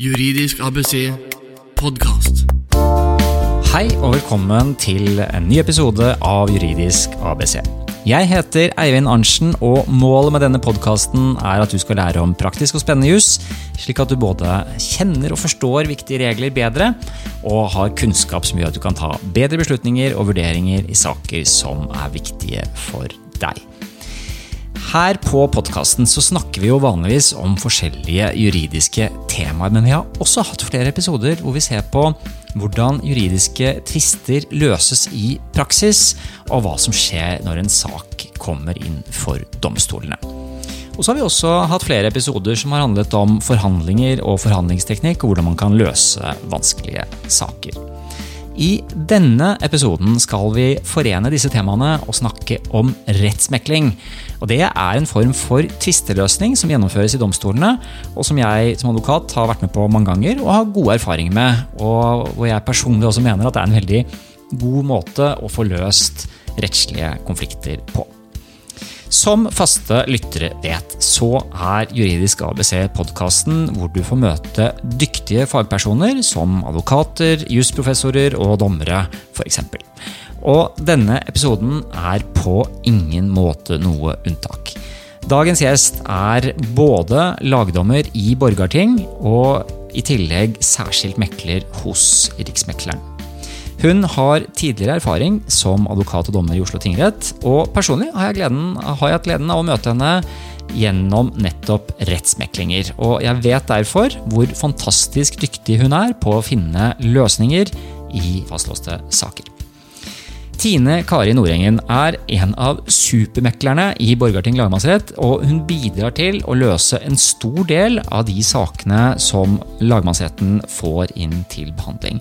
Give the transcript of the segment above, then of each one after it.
Juridisk ABC podkast. Hei og velkommen til en ny episode av Juridisk ABC. Jeg heter Eivind Arntzen, og målet med denne podkasten er at du skal lære om praktisk og spennende jus, slik at du både kjenner og forstår viktige regler bedre, og har kunnskap som gjør at du kan ta bedre beslutninger og vurderinger i saker som er viktige for deg. Her på podkasten snakker vi jo vanligvis om forskjellige juridiske temaer, men vi har også hatt flere episoder hvor vi ser på hvordan juridiske tvister løses i praksis, og hva som skjer når en sak kommer inn for domstolene. Og så har vi også hatt flere episoder som har handlet om forhandlinger og forhandlingsteknikk, og hvordan man kan løse vanskelige saker. I denne episoden skal vi forene disse temaene og snakke om rettsmekling. Og Det er en form for tvisteløsning som gjennomføres i domstolene, og som jeg som advokat har vært med på mange ganger og har gode erfaringer med. Og hvor jeg personlig også mener at det er en veldig god måte å få løst rettslige konflikter på. Som faste lyttere vet, så er Juridisk ABC podkasten hvor du får møte dyktige fagpersoner som advokater, jusprofessorer og dommere, f.eks. Og denne episoden er på ingen måte noe unntak. Dagens gjest er både lagdommer i Borgarting og i tillegg særskilt mekler hos Riksmekleren. Hun har tidligere erfaring som advokat og dommer i Oslo tingrett, og personlig har jeg, gleden, har jeg hatt gleden av å møte henne gjennom nettopp rettsmeklinger. Og jeg vet derfor hvor fantastisk dyktig hun er på å finne løsninger i fastlåste saker. Tine Kari Nordengen er en av supermeklerne i Borgarting lagmannsrett, og hun bidrar til å løse en stor del av de sakene som lagmannsretten får inn til behandling.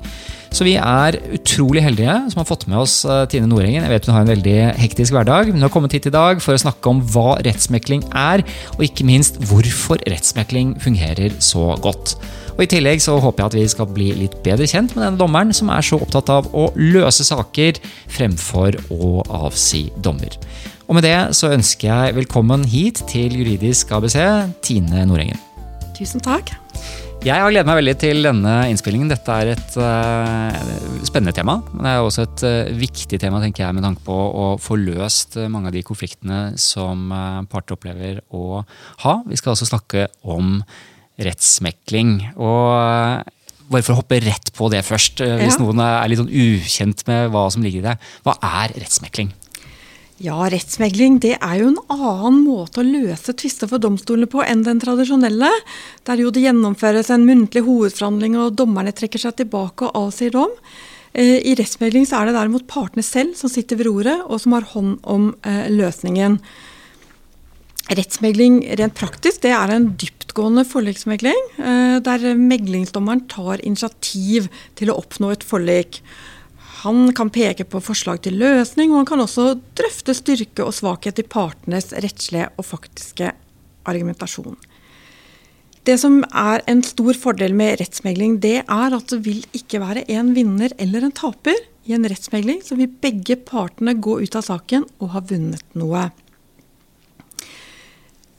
Så vi er utrolig heldige som har fått med oss eh, Tine Nordengen. Jeg vet hun har en veldig hektisk hverdag, men hun har kommet hit i dag for å snakke om hva rettsmekling er, og ikke minst hvorfor rettsmekling fungerer så godt. Og I tillegg så håper jeg at vi skal bli litt bedre kjent med denne dommeren som er så opptatt av å løse saker fremfor å avsi dommer. Og med det så ønsker jeg velkommen hit til Juridisk ABC, Tine Nordengen. Tusen takk. Jeg har gledet meg veldig til denne innspillingen. Dette er et uh, spennende tema. Men det er også et uh, viktig tema tenker jeg, med tanke på å få løst uh, mange av de konfliktene som parter opplever å ha. Vi skal også snakke om rettsmekling. Og bare for å hoppe rett på det først, hvis ja. noen er litt sånn ukjent med hva som ligger i det. Hva er rettsmekling? Ja, rettsmegling det er jo en annen måte å løse tvister for domstolene på enn den tradisjonelle, der jo det gjennomføres en muntlig hovedforhandling og dommerne trekker seg tilbake og avsier dom. Eh, I rettsmegling så er det derimot partene selv som sitter ved roret og som har hånd om eh, løsningen. Rettsmegling rent praktisk det er en dyptgående forliksmegling, eh, der meglingsdommeren tar initiativ til å oppnå et forlik. Han kan peke på forslag til løsning, og han kan også drøfte styrke og svakhet i partenes rettslige og faktiske argumentasjon. Det som er en stor fordel med rettsmegling, det er at det vil ikke være en vinner eller en taper. I en rettsmegling så vil begge partene gå ut av saken og ha vunnet noe.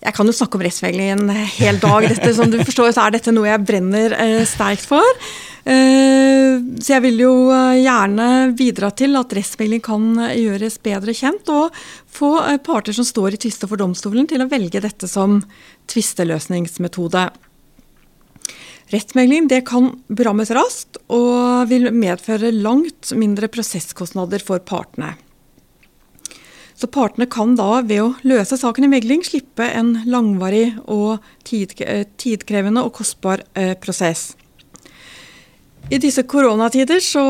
Jeg kan jo snakke om rettsmegling en hel dag. Dette, som du forstår, så er dette noe jeg brenner eh, sterkt for. Eh, så jeg vil jo eh, gjerne bidra til at rettsmegling kan eh, gjøres bedre kjent, og få parter som står i tvister for domstolen til å velge dette som tvisteløsningsmetode. Rettsmegling det kan berammes raskt og vil medføre langt mindre prosesskostnader for partene. Så partene kan da ved å løse saken i megling slippe en langvarig og tidkrevende og kostbar prosess. I disse koronatider så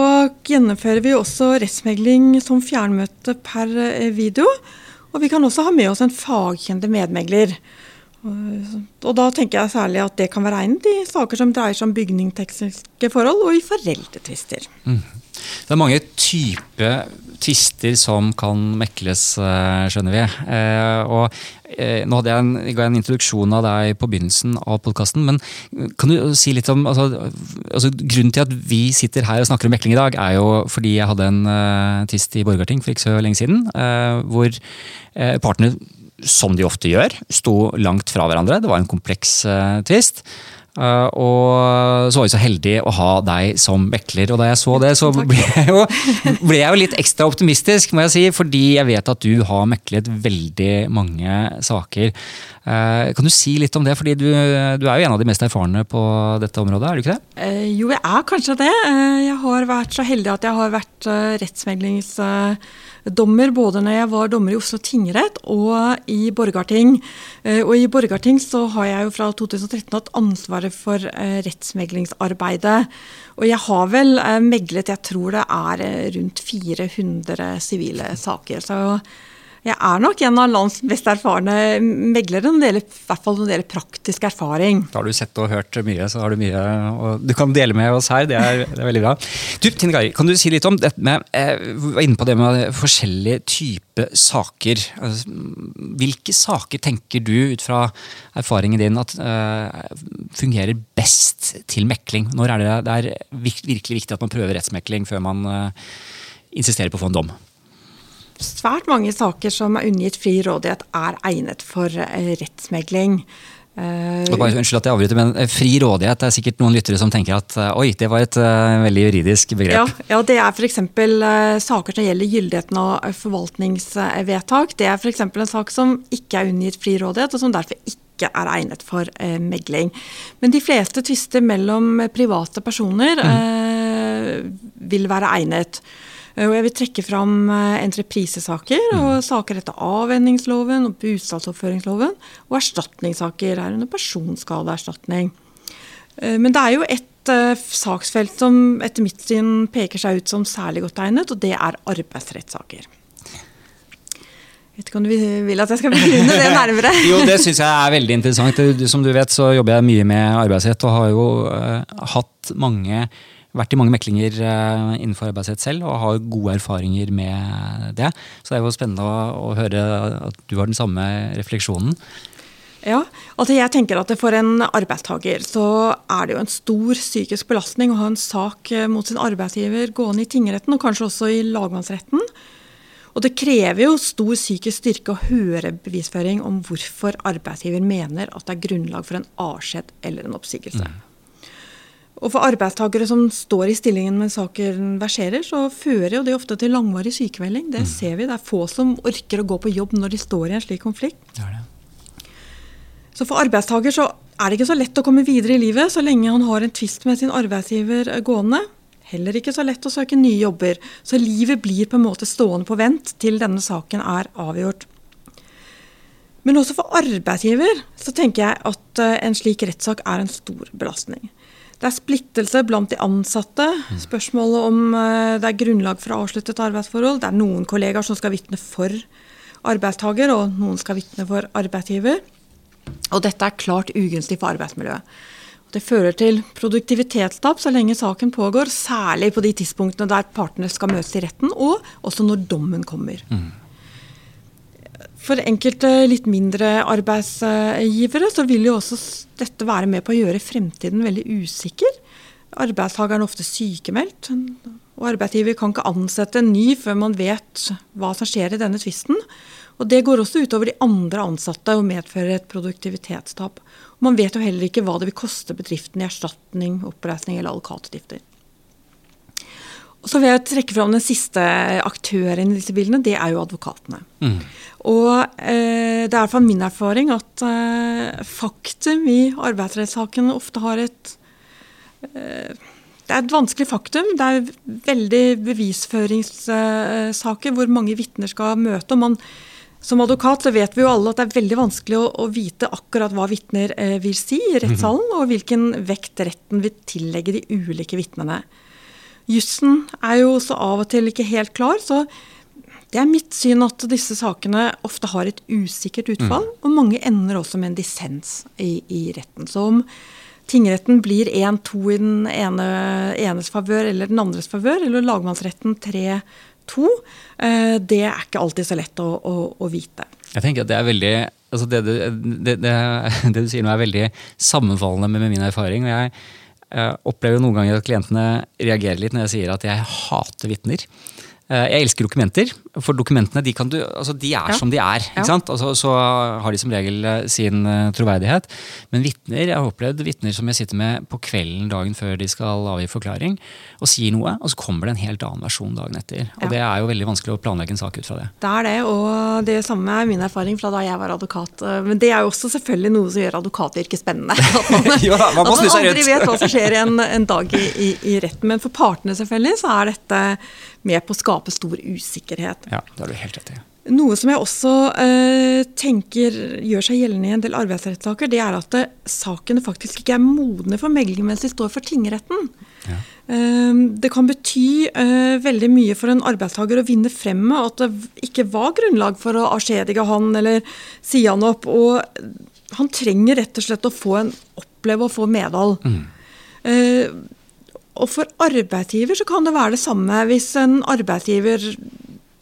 gjennomfører vi også rettsmegling som fjernmøte per eh, video. Og vi kan også ha med oss en fagkjente medmegler. Og da tenker jeg særlig at det kan være egnet i saker som dreier seg om bygningstekniske forhold og i foreldretvister. Mm. Det er mange typer tvister som kan mekles, eh, skjønner vi. Eh, og eh, nå hadde jeg en, jeg en introduksjon av deg på begynnelsen av podkasten, men kan du si litt om altså, altså, Grunnen til at vi sitter her og snakker om mekling i dag, er jo fordi jeg hadde en uh, tvist i Borgarting for ikke så lenge siden, uh, hvor uh, partene som de ofte gjør, sto langt fra hverandre. Det var en kompleks uh, tvist. Uh, og så var vi så heldige å ha deg som mekler. Og da jeg så det, så ble jeg, jo, ble jeg jo litt ekstra optimistisk, må jeg si. Fordi jeg vet at du har meklet veldig mange saker. Uh, kan du si litt om det? Fordi du, du, er jo en av de mest erfarne på dette området, er du ikke det? Uh, jo, jeg er kanskje det. jeg har vært så heldig at jeg har vært rettsmeglings dommer både når jeg var dommer i Oslo tingrett og i Borgarting. Eh, og i Borgarting så har jeg jo fra 2013 hatt ansvaret for eh, rettsmeglingsarbeidet. Og jeg har vel eh, meglet, jeg tror det er rundt 400 sivile saker. Så jeg er nok en av lands mest erfarne meglere, når i hvert fall når det gjelder praktisk erfaring. Da har du sett og hørt mye, så har du mye du kan dele med oss her. Det er, det er veldig bra. Du, Tine Gari, kan du si litt om dette med eh, var inne på det med forskjellige typer saker. Altså, hvilke saker tenker du ut fra erfaringen din at uh, fungerer best til mekling? Når er det, det er virkelig viktig at man prøver rettsmekling før man uh, insisterer på å få en dom? Svært mange saker som er undergitt fri rådighet, er egnet for eh, rettsmegling. Bare, unnskyld at jeg avbryter, men eh, Fri rådighet det er sikkert noen lyttere som tenker at oi, det var et uh, veldig juridisk begrep. Ja, ja det er f.eks. Uh, saker som gjelder gyldigheten av forvaltningsvedtak. Det er f.eks. en sak som ikke er undergitt fri rådighet, og som derfor ikke er egnet for uh, megling. Men de fleste tvister mellom private personer mm. vil være egnet. Eh, og jeg vil trekke fram eh, entreprisesaker og mm. saker etter avvenningsloven og bostadsoppføringsloven, og erstatningssaker, herunder personskadeerstatning. Eh, men det er jo et saksfelt som etter mitt syn peker seg ut som særlig godt egnet, og det er arbeidsrettssaker. Vet ikke om du vil at jeg skal begrunne det nærmere? jo, det syns jeg er veldig interessant. Som du vet så jobber jeg mye med arbeidsrett og har jo uh, hatt mange vært i mange meklinger eh, innenfor arbeidsrett selv og har gode erfaringer med det. Så det er jo spennende å, høre at du har den samme refleksjonen. Ja, altså jeg tenker at For en arbeidstaker så er det jo en stor psykisk belastning å ha en sak eh, mot sin arbeidsgiver gående i tingretten, og kanskje også i lagmannsretten. Og det krever jo stor psykisk styrke å høre bevisføring om hvorfor arbeidsgiver mener at det er grunnlag for en avskjed eller en oppsigelse. Mm. Og for arbeidstakere som står i stillingen mens saken verserer, så fører jo det ofte til langvarig sykemelding. Det mm. ser vi. Det er få som orker å gå på jobb når de står i en slik konflikt. Det det. Så for arbeidstaker så er det ikke så lett å komme videre i livet så lenge han har en tvist med sin arbeidsgiver gående. Heller ikke så lett å søke nye jobber. Så livet blir på en måte stående på vent til denne saken er avgjort. Men også for arbeidsgiver så tenker jeg at eh, en slik rettssak er en stor belastning. Det er splittelse blant de ansatte. Spørsmålet om eh, det er grunnlag for å avslutte et arbeidsforhold. Det er noen kollegaer som skal vitne for arbeidstaker, og noen skal vitne for arbeidsgiver. Og dette er klart ugunstig for arbeidsmiljøet. Det fører til produktivitetstap så lenge saken pågår, særlig på de tidspunktene der partene skal møtes i retten, og også når dommen kommer. Mm. For enkelte litt mindre arbeidsgivere så vil jo også dette være med på å gjøre fremtiden veldig usikker. Arbeidstakeren er ofte sykemeldt, og arbeidsgiver kan ikke ansette en ny før man vet hva som skjer i denne tvisten. Og Det går også utover de andre ansatte og medfører et produktivitetstap. Man vet jo heller ikke hva det vil koste bedriften i erstatning, oppreisning eller advokatutgifter. Så vil jeg trekke fram den siste aktøren i disse bildene. Det er jo advokatene. Mm. Og eh, det er fra min erfaring at eh, faktum i arbeidsrettssaken ofte har et eh, Det er et vanskelig faktum. Det er veldig bevisføringssaker hvor mange vitner skal møte. og man som advokat så vet vi jo alle at det er veldig vanskelig å, å vite akkurat hva vitner eh, vil si i rettssalen, mm. og hvilken vekt retten vil tillegge de ulike vitnene. Jussen er jo også av og til ikke helt klar. så det er mitt syn at disse sakene ofte har et usikkert utfall, mm. og mange ender også med en dissens i, i retten. Så om tingretten blir 1-2 i den ene, enes favør eller den andres favør, eller lagmannsretten 3-2, eh, det er ikke alltid så lett å, å, å vite. Jeg tenker at det er veldig altså det, det, det, det, du sier nå er veldig sammenfallende med, med min erfaring. og jeg jeg opplever noen ganger at klientene reagerer litt når jeg sier at jeg hater vitner. Eh, Jeg elsker dokumenter, for dokumentene de, kan du, altså de er Ja. som de er. Ikke sant? Altså, så har de som regel eh, sin eh, troverdighet. Men vitner, jeg har opplevd vitner som jeg sitter med på kvelden dagen før de skal avgi forklaring, og sier noe, og så kommer det en helt annen versjon dagen etter. Og Ja. det er jo veldig vanskelig å planlegge en sak ut fra det. Det er det, og det samme er min erfaring fra da jeg var advokat. Men det er jo også selvfølgelig noe som gjør advokatyrket spennende. At man, Ja, man må at seg aldri vet hva som skjer en, en dag i, i, i retten. Men for partene selvfølgelig så er dette med på å skape stor usikkerhet. Ja, det har du helt rett i. Noe som jeg også eh, tenker gjør seg gjeldende i en del arbeidsrettssaker, det er at eh, sakene faktisk ikke er modne for megling mens de står for tingretten. Eh, det kan bety eh, veldig mye for en arbeidstaker å vinne frem med at det ikke var grunnlag for å avskjedige han eller si han opp. Og han trenger rett og slett å få en, oppleve å få medhold. Eh, og for arbeidsgiver så kan det være det samme hvis en arbeidsgiver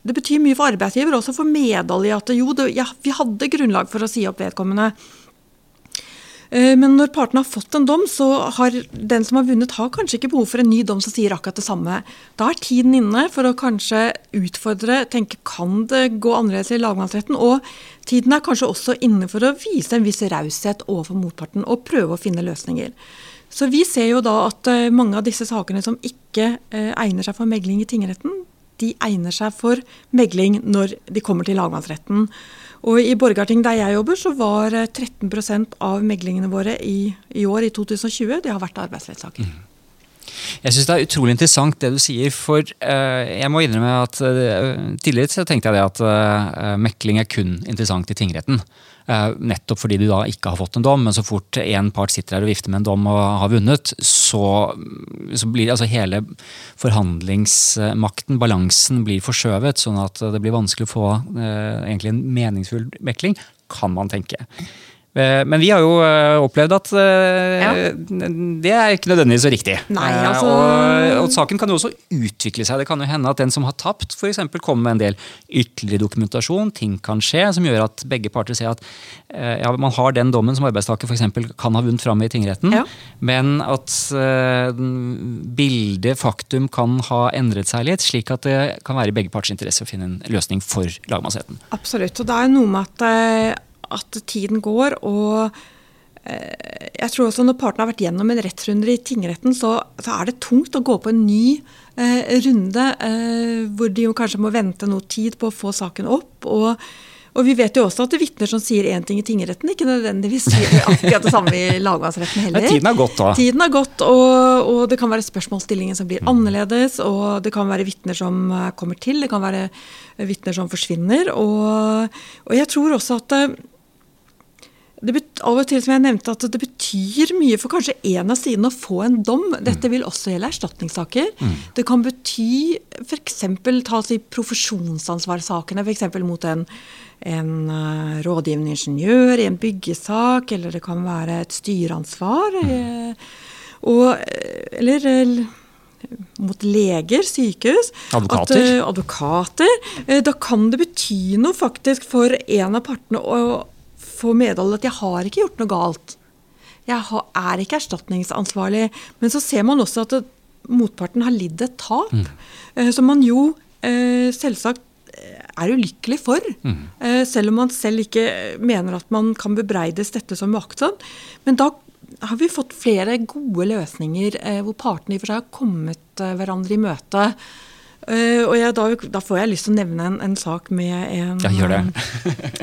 Det betyr mye for arbeidsgiver også for medhold i at jo, det, ja, vi hadde grunnlag for å si opp vedkommende. Eh, Men når partene har fått en dom, så har den som har vunnet, har kanskje ikke behov for en ny dom som sier akkurat det samme. Da er tiden inne for å kanskje utfordre, tenke kan det gå annerledes i lagmannsretten? Og tiden er kanskje også inne for å vise en viss raushet overfor motparten og prøve å finne løsninger. Så vi ser jo da at eh, mange av disse sakene som ikke eh, egner seg for megling i tingretten, de egner seg for megling når de kommer til lagmannsretten. Og i Borgarting der jeg jobber, så var eh, 13% av meglingene våre i, i år, i 2020, det har vært arbeidsrettssaker. Jeg syns det er utrolig interessant det du sier, for eh, jeg må innrømme at eh, tidligere så tenkte jeg det at eh, mekling er kun interessant i tingretten. Eh, nettopp fordi du da ikke har fått en dom, men så fort en part sitter her og vifter med en dom og har vunnet, så, så blir altså hele forhandlingsmakten, balansen, blir forskjøvet, sånn at det blir vanskelig å få eh, egentlig en meningsfull mekling, kan man tenke. Eh, Men vi har jo eh, opplevd at eh, Ja. det er ikke nødvendigvis så riktig. Nei, altså- og, og saken kan jo også utvikle seg. Det kan jo hende at den som har tapt, f.eks. kommer med en del ytterligere dokumentasjon. Ting kan skje som gjør at begge parter ser at ja, man har den dommen som arbeidstaker f.eks. kan ha vunnet fram i tingretten, Ja. men at bildet, faktum, kan ha endret seg litt, slik at det kan være i begge parters interesse å finne en løsning for lagmannsretten. Absolutt. Og det er noe med at, at tiden går, og eh, jeg tror også når partene har vært gjennom en rettsrunde i tingretten, så, så er det tungt å gå på en ny eh, runde, eh, hvor de jo kanskje må vente noe tid på å få saken opp. og og vi vet jo også at vitner som sier én ting i tingretten, ikke nødvendigvis sier akkurat det samme i lagmannsretten heller. Ja, tiden har gått da. Tiden har gått, og, og det kan være spørsmålsstillingen som blir annerledes, og det kan være vitner som eh, kommer til, det kan være vitner som forsvinner. Og, og jeg tror også at eh, bet, av og til som jeg nevnte at det betyr mye for kanskje en av sidene å få en dom. Dette vil også gjelde erstatningssaker. Det kan bety f.eks. ta oss i profesjonsansvarssakene, f.eks. mot en, en uh, rådgivende ingeniør i en byggesak, eller det kan være et styreansvar. Mm. og, eller, eller eh, mot leger, sykehus. Advokater. At, uh, advokater. Uh, Da kan det bety noe faktisk for en av partene å få medhold at 'jeg har ikke gjort noe galt'. Jeg er ikke erstatningsansvarlig. Men så ser man også at det, motparten har lidd et tap. mm. Som man jo eh, selvsagt eh, er ulykkelig for. Mm. Selv om man selv ikke mener at man kan bebreides dette som uaktsomt. Men da har vi fått flere gode løsninger eh, hvor partene i og for seg har kommet eh, hverandre i møte. Eh, og jeg, da, da får jeg lyst til å nevne en, en sak med en Ja, gjør det.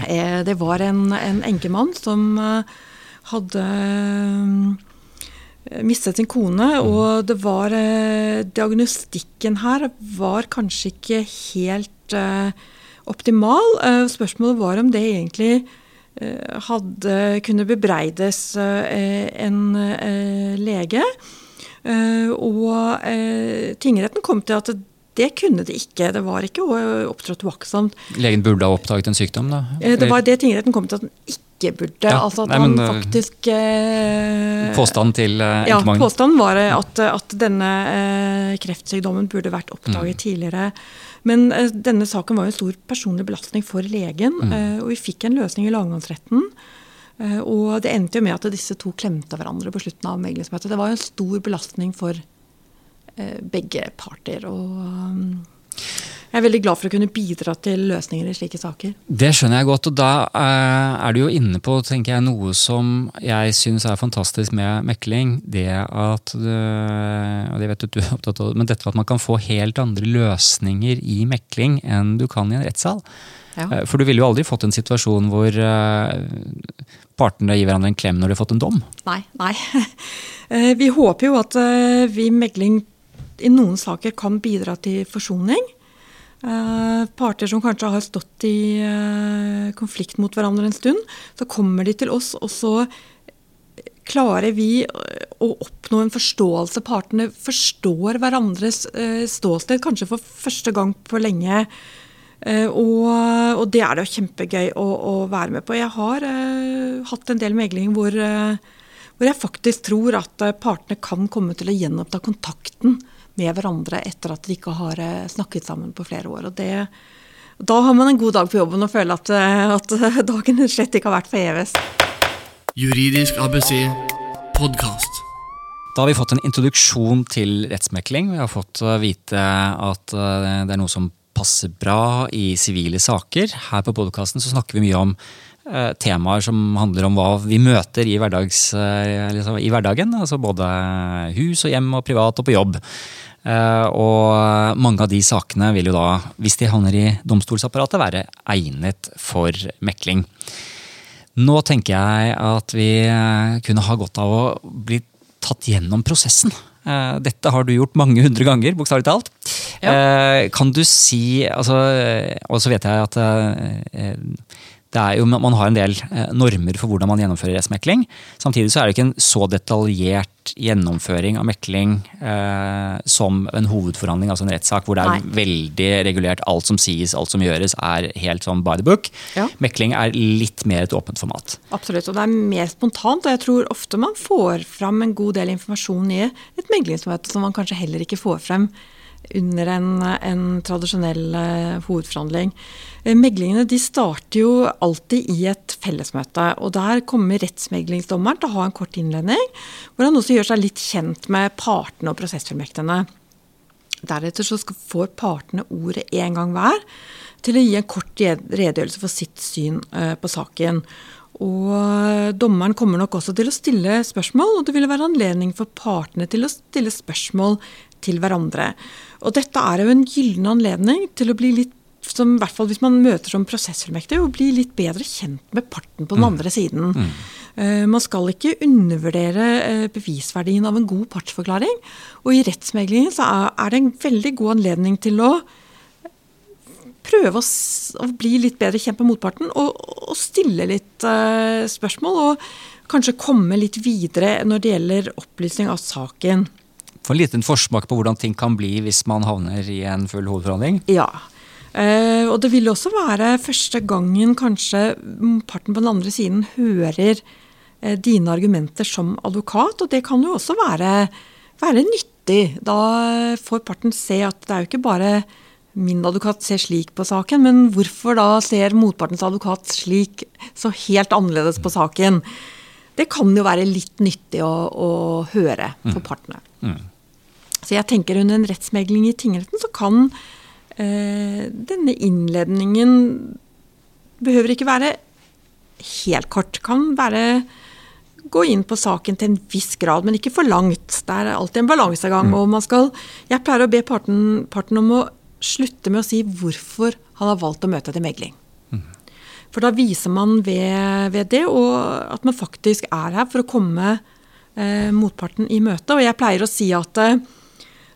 eh, Det var en, en enkemann som eh, hadde eh, mistet sin kone, og det var eh, Diagnostikken her var kanskje ikke helt eh, optimal. Eh, spørsmålet var om det egentlig eh, hadde kunne bebreides eh, en eh, lege. Eh, og eh, tingretten kom til at det kunne det ikke. Det var ikke eh, opptrådt uaktsomt. Legen burde ha oppdaget en sykdom, da? Eh, Det var det tingretten kom til at den ikke burde. Ja, altså at nei, men, han faktisk eh, Påstanden til eh, ja, påstanden var eh, at, at denne eh, kreftsykdommen burde vært Mm. oppdaget tidligere. Men eh, denne saken var jo en stor personlig belastning for legen, Mm. eh, og vi fikk en løsning i lagmannsretten. Eh, og det endte jo med at disse to klemte hverandre på slutten av meglingsmøtet. Det var jo en stor belastning for eh, begge parter. Og, um, Jeg er veldig glad for å kunne bidra til løsninger i slike saker. Det skjønner jeg godt, og da eh, er du jo inne på tenker jeg, noe som jeg syns er fantastisk med mekling. Det at og det vet du, du er opptatt av, men dette at man kan få helt andre løsninger i mekling enn du kan i en rettssal. Ja. Eh, For du ville jo aldri fått en situasjon hvor eh, partene gir hverandre en klem når de har fått en dom. Nei, nei. Eh, Vi håper jo at eh, vi i megling i noen saker kan bidra til forsoning. Eh, Parter som kanskje har stått i eh, konflikt mot hverandre en stund, så kommer de til oss, og så klarer vi eh, å oppnå en forståelse. Partene forstår hverandres eh, ståsted, kanskje for første gang på lenge. Eh, Og, og det er det jo kjempegøy å, å være med på. Jeg har eh, hatt en del megling hvor, hvor jeg faktisk tror at partene kan komme til å gjenoppta kontakten med hverandre etter at de ikke har eh, snakket sammen på flere år. Og det, da har man en god dag på jobben og føler at, eh, at dagen slett ikke har vært forgjeves. Juridisk ABC podkast. Da har vi fått en introduksjon til rettsmekling. Vi har fått eh, vite at eh, det er noe som passer bra i sivile saker. Her på podkasten snakker vi mye om eh, temaer som handler om hva vi møter i, hverdags, eh, liksom, i hverdagen. Altså både hus og hjem og privat og på jobb. Eh, og mange av de sakene vil jo da, hvis de havner i domstolsapparatet, være egnet for mekling. Nå tenker jeg at vi eh, kunne ha godt av å bli tatt gjennom prosessen. Eh, Dette har du gjort mange hundre ganger, bokstavelig talt. Ja. Kan du si altså, eh, Og så vet jeg at eh, jo, man har en del eh, normer for hvordan man gjennomfører rettsmekling. Samtidig så er det ikke en så detaljert gjennomføring av mekling eh, som en hovedforhandling, altså en rettssak, hvor det er Nei. veldig regulert. Alt som sies, alt som gjøres, er helt sånn by the book. Ja. Mekling er litt mer et åpent format. Absolutt, og det er mer spontant. Og jeg tror ofte man får fram en god del informasjon i et meglingsmøte som man kanskje heller ikke får frem under en, en tradisjonell eh, hovedforhandling. Eh, Meglingene de starter jo alltid i et fellesmøte. og Der kommer rettsmeglingsdommeren til å ha en kort innledning, hvor han også gjør seg litt kjent med partene og prosessfullmektene. Deretter så får partene ordet én gang hver til å gi en kort redegjørelse for sitt syn eh, på saken. Og eh, dommeren kommer nok også til å stille spørsmål, og det vil være anledning for partene til å stille spørsmål til hverandre. Og dette er jo en gyllen anledning til å bli litt som i hvert fall hvis man møter som prosessfullmektig, å bli litt bedre kjent med parten på den andre siden. Eh, Man skal ikke undervurdere eh, bevisverdien av en god partsforklaring. Og i rettsmeglingen så er- er det en veldig god anledning til å prøve å, å bli litt bedre kjent med motparten og, og stille litt eh, spørsmål. Og kanskje komme litt videre når det gjelder opplysning av saken. Få en liten forsmak på hvordan ting kan bli hvis man havner i en full hovedforhandling. Ja. Eh, og det vil også være første gangen kanskje mm, parten på den andre siden hører uh, dine argumenter som advokat, og det kan jo også være, være nyttig. Da får parten se at det er jo ikke bare min advokat ser slik på saken, men hvorfor da ser motpartens advokat slik så helt annerledes på saken? Det kan jo være litt nyttig å, å høre for partene. Så jeg tenker under en rettsmegling i tingretten så kan denne innledningen behøver ikke være helt kort. Kan være gå inn på saken til en viss grad, men ikke for langt. Det er alltid en balansegang. og man skal, Jeg pleier å be parten, parten om å slutte med å si hvorfor han har valgt å møte til megling. For da viser man ved, ved det og at man faktisk er her for å komme eh, motparten i møte. Og jeg pleier å si at eh,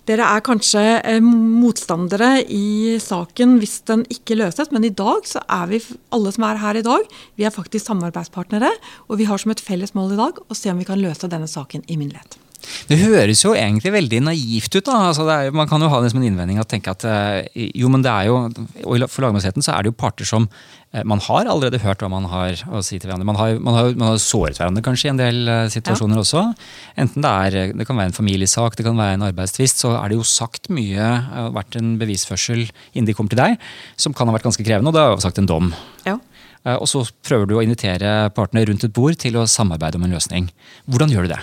dere er kanskje eh, motstandere i saken hvis den ikke løses, men i dag så er vi, alle som er her i dag, vi er faktisk samarbeidspartnere. Og vi har som et felles mål i dag å se om vi kan løse denne saken i minnelighet. Det høres jo egentlig veldig naivt ut. da. Altså, er, man kan jo ha det som en innvending at tenke at eh, jo, men det er jo, og For lagmannsretten så er det jo parter som man har allerede hørt hva man har å si til hverandre. Man har, man har, man har såret hverandre kanskje i en del situasjoner situasjoner også. Enten det er det kan være en familiesak, det kan være en arbeidstvist, så er det jo sagt mye, vært en bevisførsel innen de kommer til deg, som kan ha vært ganske krevende, og det har jo sagt en dom. Ja. Eh, Og så prøver du å invitere partene rundt et bord til å samarbeide om en løsning. Hvordan gjør du det?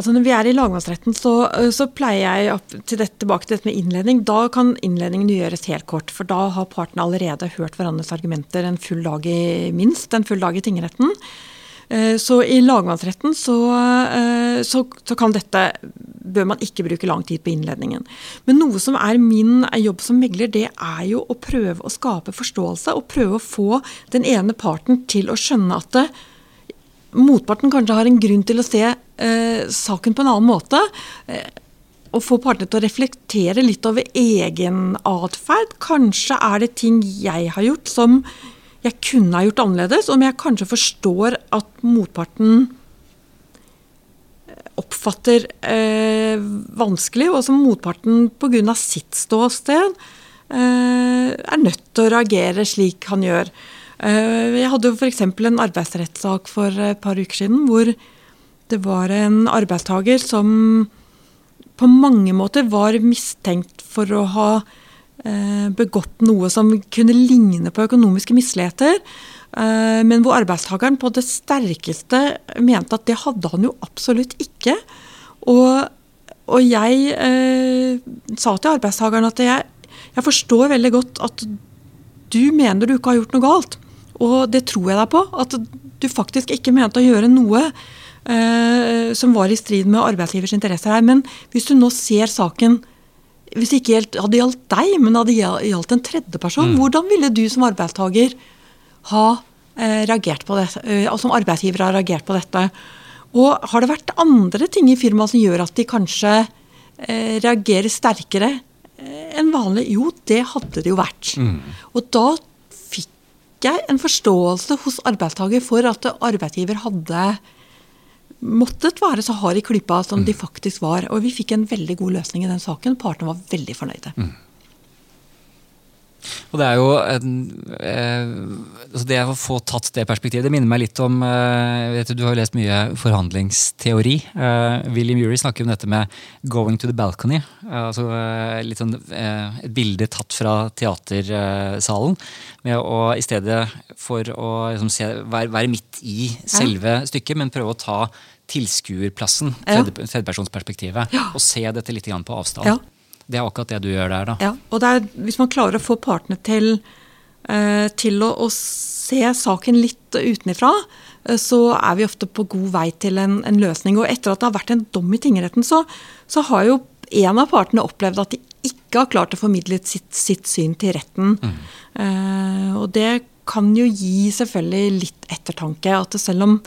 Altså Når vi er i lagmannsretten, så, så pleier jeg til dette, tilbake til dette med innledning. Da kan innledningen gjøres helt kort, for da har partene allerede hørt hverandres argumenter en full dag i minst en full dag i tingretten. Eh, så i lagmannsretten så, eh, så, så, kan dette bør man ikke bruke lang tid på innledningen. Men noe som er min jobb som megler, det er jo å prøve å skape forståelse. Og prøve å få den ene parten til å skjønne at det, motparten kanskje har en grunn til å se eh, saken på en annen måte. Eh, og få partene til å reflektere litt over egen atferd. Kanskje er det ting jeg har gjort som jeg kunne ha gjort annerledes, om jeg kanskje forstår at motparten eh, oppfatter eh, vanskelig, og som motparten pga. sitt ståsted eh, er nødt til å reagere slik han gjør. Eh, jeg hadde jo f.eks. en arbeidsrettssak for et par uker siden hvor det var en arbeidstaker som på mange måter var mistenkt for å ha Eh, begått noe som kunne ligne på økonomiske misligheter. Eh, men hvor arbeidstakeren på det sterkeste mente at det hadde han jo absolutt ikke. Og, og jeg eh, sa til arbeidstakeren at jeg, jeg, forstår veldig godt at du mener du ikke har gjort noe galt. Og det tror jeg deg på. At du faktisk ikke mente å gjøre noe eh, som var i strid med arbeidsgivers interesser her. Men hvis du nå ser saken hvis det ikke hadde gjaldt deg, men hadde gjaldt en tredjeperson, mm. hvordan ville du som arbeidstaker ha eh, reagert på det, eh, som arbeidsgiver har reagert på dette? Og har det vært andre ting i firmaet som gjør at de kanskje eh, reagerer sterkere eh, enn vanlig? Jo, det hadde det jo vært. Mm. Og da fikk jeg en forståelse hos arbeidstaker for at arbeidsgiver hadde måttet være så hard i klypa som mm. de faktisk var. Og vi fikk en veldig god løsning i den saken. Partene var veldig fornøyde. Mm. Og det er jo en, eh, altså Det å få tatt det perspektivet, det minner meg litt om eh, vet Du du har jo lest mye forhandlingsteori. Eh, William Ury snakker om dette med 'going to the balcony'. Eh, altså eh, litt sånn eh, Et bilde tatt fra teatersalen. Med å i stedet for å liksom, se, være, være, midt i selve ja. stykket, men prøve å ta tilskuerplassen, tredjepersonsperspektivet, ja. og se dette litt på avstand. Ja. Det er akkurat det du gjør der, da. Ja, og er, Hvis man klarer å få partene til, eh, til å, å, se saken litt utenifra, eh, så er vi ofte på god vei til en, en, løsning. Og etter at det har vært en dom i tingretten, så, så, har jo en av partene opplevd at de ikke har klart å formidle sitt, sitt syn til retten. Mm. Uh, og det kan jo gi selvfølgelig litt ettertanke. At selv om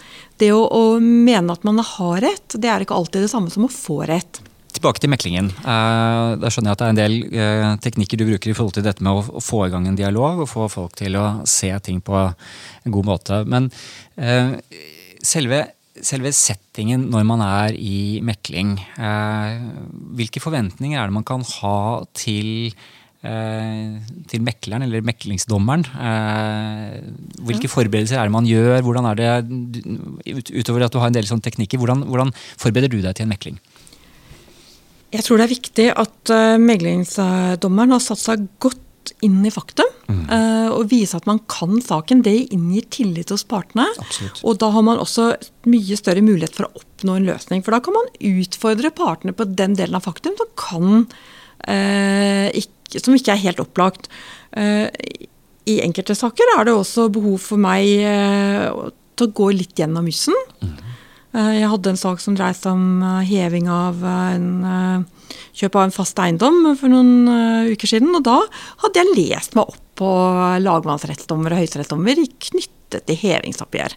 det å, å mene at man har rett, det er ikke alltid det samme som å få rett tilbake til meklingen. Uh, da skjønner jeg at det er en del uh, teknikker du bruker i forhold til dette med å, få i gang en dialog og få folk til å se ting på en god måte. Men uh, selve, selve, settingen når man er i mekling, hvilke forventninger er det man kan ha til til mekleren eller meklingsdommeren. hvilke forberedelser er det man gjør? hvordan er det, Utover at du har en del sånne teknikker, hvordan, hvordan forbereder du deg til en mekling? Jeg tror det er viktig at uh, meglingsdommeren har satt seg godt inn i faktum. Mm. Uh, og vise at man kan saken. Det inngir tillit hos partene. Absolutt. Og da har man også mye større mulighet for å oppnå en løsning. For da kan man utfordre partene på den delen av faktum som, kan, eh, ikke, som ikke er helt opplagt. I enkelte saker er det også behov for meg til å gå litt gjennom jussen. Mm. Eh, jeg hadde en sak som dreide seg om eh, heving av eh, en kjøp av en fast eiendom for noen uker siden. Og da hadde jeg lest meg opp på lagmannsrettsdommer og høyesterettsdommer knyttet til hevingsoppgjør.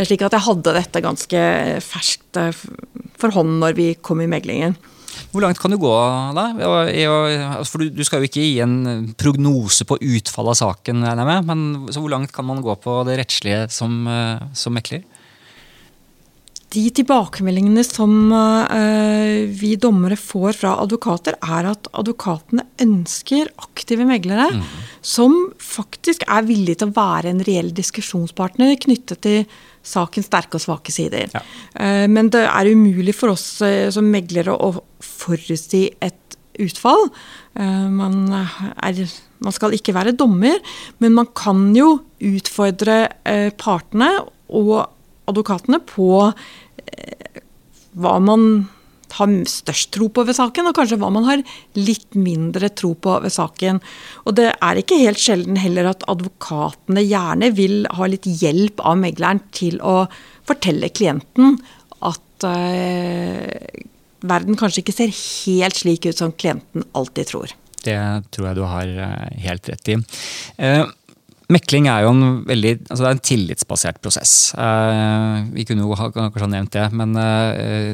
Slik at jeg hadde dette ganske ferskt for hånd når vi kom i meglingen. Hvor langt kan du gå da? Altså, for du skal jo ikke gi en prognose på utfallet av saken, men hvor langt kan man gå på det rettslige som, som mekler? De tilbakemeldingene som uh, vi dommere får fra advokater, er at advokatene ønsker aktive meglere mm. som faktisk er villige til å være en reell diskusjonspartner knyttet til sakens sterke og svake sider. Ja. Uh, men det er umulig for oss uh, som meglere å forutsi et utfall. Man, er, man, skal ikke være dommer, men man kan jo utfordre partene og advokatene på hva man har størst tro på ved saken, og kanskje hva man har litt mindre tro på ved saken. Og det er ikke helt sjelden heller at advokatene gjerne vil ha litt hjelp av megleren til å fortelle klienten at eh, verden kanskje ikke ser helt slik ut som klienten alltid tror. Det tror jeg du har eh, helt rett i. Eh, Mekling er jo en veldig altså det er en tillitsbasert prosess. Eh, vi kunne jo ha, kanskje ha nevnt det, men eh,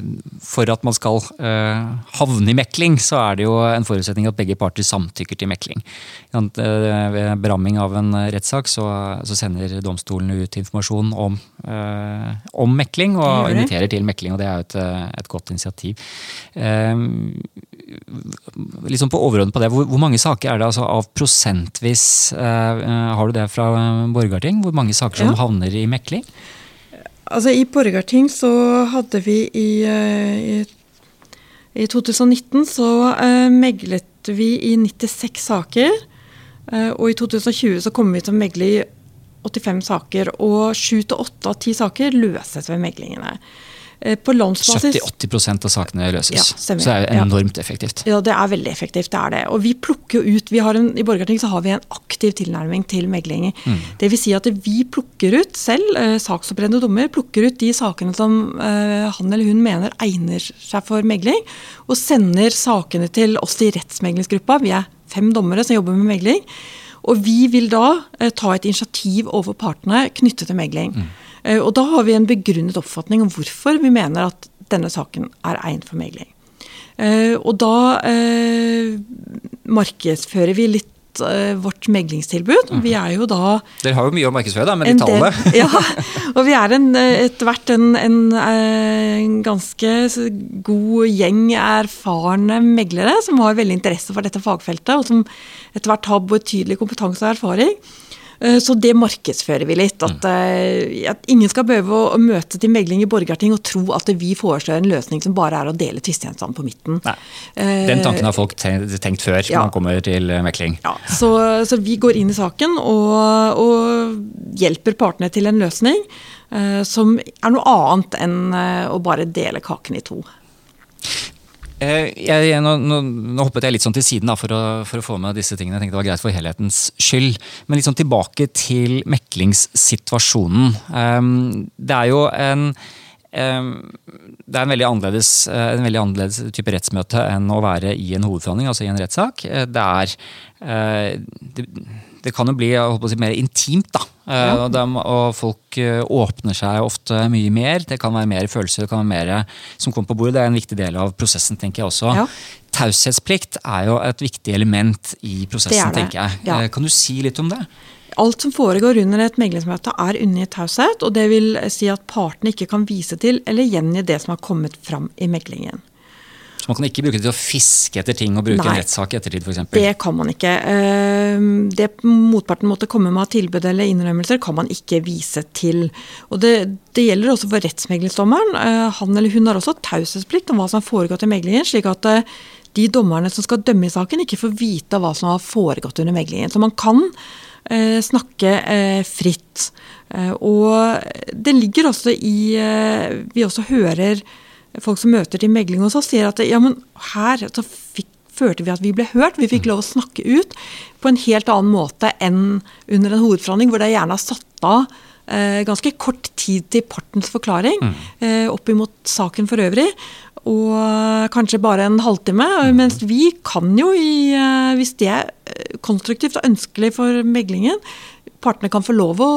for at man skal eh, havne i mekling, så er det jo en forutsetning at begge parter samtykker til mekling. Ved beramming av en rettssak så, så, sender domstolene ut informasjon om, eh, om mekling, og inviterer til mekling. og Det er jo et, et godt initiativ. Liksom på overordnet på det, hvor, hvor, mange saker er det altså av prosentvis Har du det? Det fra Borgarting? Hvor mange saker som ja. havner i mekling? Altså I Borgarting så hadde vi i, eh, i, i 2019 så uh, meglet vi i 96 saker. Uh, og i 2020 så kommer vi til å megle i 85 saker. Og 7-8 av 10 saker løses ved meglingene. Eh, på landsbasis 70-80% av sakene løses. Ja, så det er enormt ja. effektivt. Ja, det er veldig effektivt. det er det. Og vi plukker jo ut, vi har en, I Borgarting så har vi en aktiv tilnærming til megling. Mm. Det vil si at vi plukker ut selv, eh, saksopprennende dommer, plukker ut de sakene som eh, han eller hun mener egner seg for megling, og sender sakene til oss i rettsmeglingsgruppa. Vi er fem dommere som jobber med megling. Og vi vil da eh, ta et initiativ overfor partene knyttet til megling. Mm. Eh, og da har vi en begrunnet oppfatning om hvorfor vi mener at denne saken er egnet for megling. Eh, og da eh, markedsfører vi litt vårt meglingstilbud. Mhm. Vi er jo da Dere har jo mye å markedsføre, da, med de tallene. ja, og vi er etter hvert en, en, en, ganske god gjeng erfarne meglere som har veldig interesse for dette fagfeltet, og som etter hvert har betydelig kompetanse og erfaring. Eh, så det markedsfører vi litt. At, mm. at, ingen skal behøve å møte til megling i Borgarting og tro at vi foreslår en løsning som bare er å dele tvistegjenstanden på midten. Nei. Den tanken har folk tenkt før ja. man kommer til mekling. Ja, så, så, vi går inn i saken og, og hjelper partene til en løsning som er noe annet enn å bare dele kaken i to. Eh, jeg, nå, nå, nå, hoppet jeg litt sånn til siden da, for, å, for, å, få med disse tingene. Jeg tenkte det var greit for helhetens skyld. Men litt sånn tilbake til meklingssituasjonen. Um, det er jo en um, det er en veldig, eh, en veldig annerledes type rettsmøte enn å være i en hovedforhandling, altså i en rettssak. Det er det kan jo bli si, mer intimt. da. Eh, ja. Og, de, og, folk eh, åpner seg ofte mye mer. Det kan være mer følelser det kan være mer som kommer på bordet. Det er en viktig del av prosessen, tenker jeg også. Ja. Taushetsplikt er jo et viktig element i prosessen, tenker jeg. Ja. Eh, kan du si litt om det? Alt som foregår under et meglingsmøte er unngitt taushet. Og det vil si at partene ikke kan vise til eller gjengi det som har kommet fram i meglingen. Man kan ikke bruke det til å fiske etter ting og bruke Nei, en rettssak i ettertid f.eks.? Det kan man ikke. Ehm, det motparten måtte komme med av tilbud eller innrømmelser, kan man ikke vise til. Og det, det gjelder også for rettsmeglingsdommeren. Eh, han eller hun har også taushetsplikt om hva som har foregått i meglingen, slik at eh, de dommerne som skal dømme i saken, ikke får vite hva som har foregått under meglingen. Så man kan eh, snakke fritt. Og det ligger også i Vi også hører folk som møter til megling hos oss, sier at ja, men her så fikk, følte vi at vi ble hørt. Vi fikk lov å snakke ut på en helt annen måte enn under en hovedforhandling, hvor det gjerne har satt av eh, ganske kort tid til partens forklaring mm. eh, opp imot saken for øvrig. Og kanskje bare en halvtime. Mm. Mens vi kan jo, i, eh, hvis det er eh, konstruktivt og ønskelig for meglingen, partene kan få lov å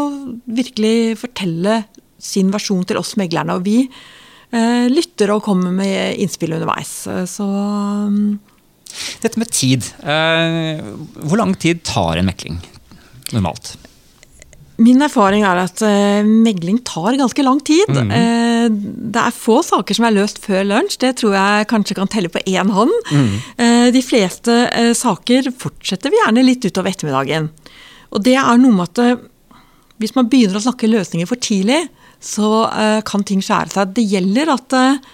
virkelig fortelle sin versjon til oss meglerne. Og vi Eh, lytter og kommer med innspill underveis. Eh, så um, Dette med tid. Eh, hvor lang tid tar en mekling normalt? Min erfaring er at megling tar ganske lang tid. Mm -hmm. det er få saker som er løst før lunsj, det tror jeg kanskje kan telle på én hånd. Mm. de fleste saker fortsetter vi gjerne litt utover ettermiddagen. Og det er noe med at hvis man begynner å snakke løsninger for tidlig, så uh, kan ting skjære seg. Det gjelder at uh,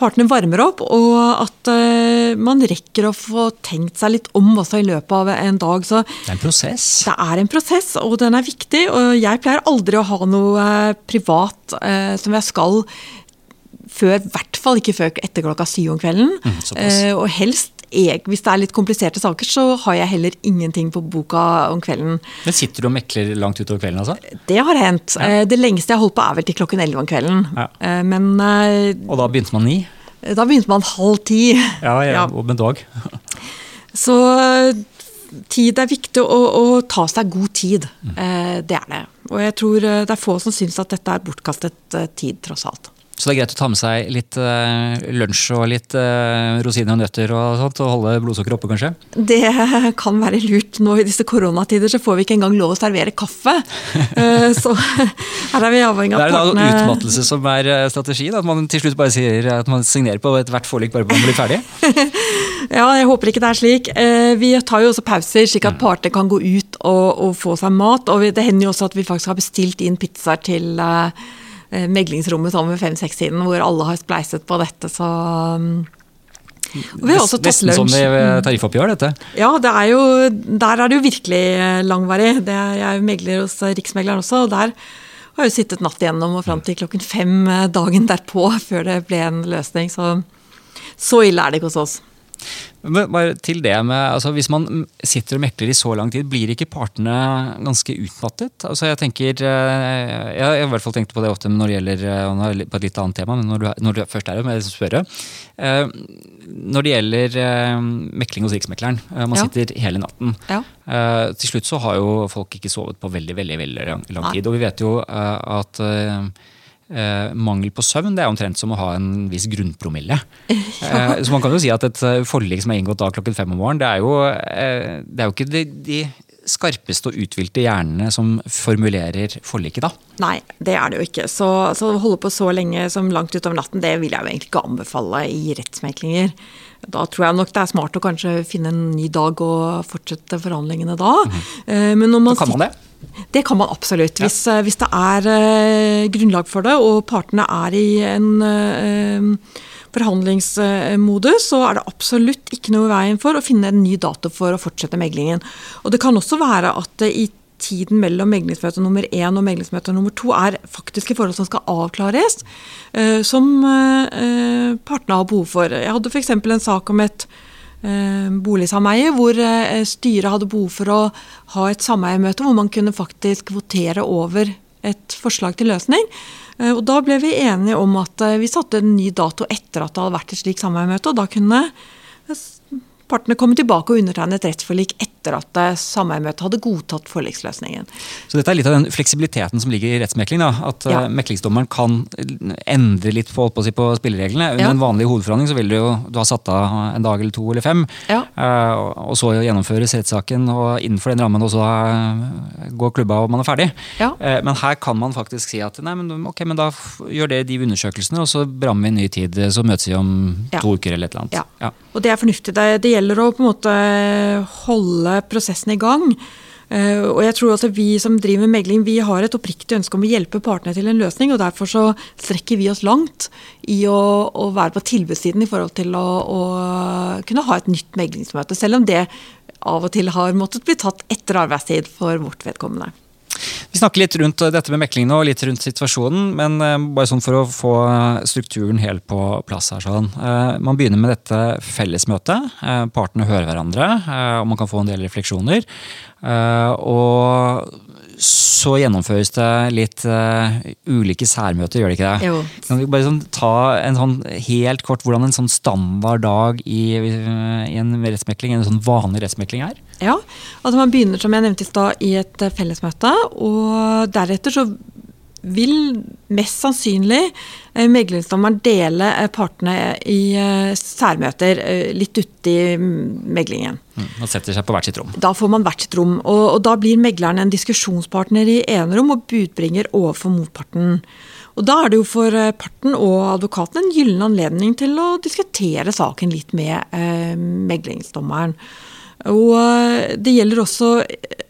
partene varmer opp, og at uh, man rekker å få tenkt seg litt om også i løpet av en dag. Så det er en prosess? Det er en prosess, og den er viktig. Og jeg pleier aldri å ha noe privat som jeg skal før, i hvert fall ikke før etter klokka syv om kvelden. Mm. Eh, og helst, jeg, hvis det er litt kompliserte saker, så har jeg heller ingenting på boka om kvelden. Men sitter du og mekler langt utover kvelden, altså? Det har hendt. Eh, det lengste jeg har holdt på er vel til klokken elleve om kvelden. Ja. Eh, men eh, Og da begynte man ni? da begynte man halv ti. Ja, ja, Ja. og med dog. Så eh, tid er viktig, å, å ta seg god tid. Mm. Eh, det er det. Og jeg tror eh, det er få som syns at dette er bortkastet eh, tid, tross alt. Så det er greit å ta med seg litt eh, lunsj og litt eh, rosiner og nøtter og sånt, og holde blodsukkeret oppe, kanskje? Det kan være lurt. Nå i disse koronatider så får vi ikke engang lov å servere kaffe. uh, så her er vi avhengig av partene. Det er er da utmattelse som er strategien? At man til slutt bare sier at man signerer på ethvert forlik bare for å bli ferdig? Ja, jeg håper ikke det er slik. Vi tar jo også pauser, slik at parter kan gå ut og, og få seg mat. Og vi- det hender jo også at vi faktisk har bestilt inn pizzaer til meglingsrommet sånn ved fem-seks-tiden, hvor alle har spleiset på dette, så mm. og Vi har også tatt Nesten som lunsj. i eh, tariffoppgjør, dette. Ja, det er jo, der er det jo virkelig eh, langvarig. Det er, jeg er megler hos eh, Riksmegleren også, og der har jeg jo sittet natt igjennom og fram til klokken fem eh, dagen derpå før det ble en løsning. Så så ille er det ikke hos oss. Men bare til det med, altså Hvis man sitter og mekler i så lang tid, blir ikke partene ganske utmattet? Altså Jeg tenker, eh, jeg har i hvert fall tenkt på det ofte når det gjelder eh, på et litt annet tema, men når du, når du først er her, må jeg spørre. Eh, Når det gjelder mekling hos Riksmekleren, man Ja. sitter hele natten. Ja. Til slutt så har jo folk ikke sovet på veldig veldig, veldig lang, tid. Og vi vet jo at eh, mangel på søvn det er omtrent som å ha en viss grunnpromille. Eh, så man kan jo si at et forlik som er inngått da klokken fem om morgenen, det er jo, eh, det er jo ikke de, de skarpeste og uthvilte hjernene som formulerer forliket da. Nei, det er det jo ikke. Så, så å holde på så lenge som langt utover natten, det vil jeg jo egentlig ikke anbefale i rettsmeklinger. Da tror jeg nok det er smart å kanskje finne en ny dag og fortsette forhandlingene da. Mm. Men når man. Da kan man det. Det kan man absolutt. Hvis, ja. hvis det er eh, grunnlag for det, og partene er i en eh, forhandlingsmodus, så er det absolutt ikke noe i veien for å finne en ny dato for å fortsette meglingen. Og det kan også være at i tiden mellom meglingsmøte nummer én og meglingsmøte nummer to er faktiske forhold som skal avklares, eh, som eh, partene har behov for. Jeg hadde f.eks. en sak om et eh, boligsameie hvor styret hadde behov for å ha et sameiemøte hvor man kunne faktisk votere over et forslag til løsning. Eh, Og da ble vi enige om at eh, vi satte en ny dato etter at det hadde vært et slikt samarbeidsmøte. og da kunne partene komme tilbake og undertegne et rettsforlik etter at eh, sameiemøtet hadde godtatt forliksløsningen. Så dette er litt av den fleksibiliteten som ligger i rettsmekling. Da. At Ja. ja. meklingsdommeren kan endre litt på, på, på spillereglene. Under Ja. en vanlig hovedforhandling så vil du jo du har satt av en dag eller to eller fem. Ja. eh, og- så gjennomføres rettssaken, og innenfor den rammen også eh, går klubba og man er ferdig. Eh, men her kan man faktisk si at nei, men, ok, men da gjør det de undersøkelsene, og så brammer vi en ny tid. Så møtes vi om to uker eller et eller annet. Ja. Og det er fornuftig. Det, det gjelder å på en måte holde prosessen i gang. Eh, og jeg tror også Vi som driver med megling, vi har et oppriktig ønske om å hjelpe partene til en løsning. og Derfor så strekker vi oss langt i å, å være på tilbudssiden i forhold til å, å kunne ha et nytt meglingsmøte. Selv om det av og til har måttet bli tatt etter arbeidstid for vårt vedkommende. Vi snakker litt rundt dette med mekling nå, litt rundt situasjonen, men eh, bare sånn for å få strukturen helt på plass her. Sånn. Eh, Man begynner med dette fellesmøtet. Eh, Partene hører hverandre, og man kan få en del refleksjoner. Og så gjennomføres det litt ulike særmøter, gjør det ikke det? Jo. Kan vi bare sånn ta en sånn helt kort hvordan en sånn standard dag i, i en rettsmekling, en sånn vanlig rettsmekling er? Ja, altså Man begynner som jeg nevnte i stad i et eh, fellesmøte, og deretter så vil mest sannsynlig eh, meglingsdommeren dele eh, partene i særmøter litt uti mm, meglingen. Mm, Man setter seg på hvert sitt rom. Da får man hvert sitt rom, og, og da blir megleren en diskusjonspartner i enerom og budbringer overfor motparten. Og Da er det jo for parten og advokaten en gyllen anledning til å diskutere saken litt med eh, meglingsdommeren. Og eh, det gjelder også eh,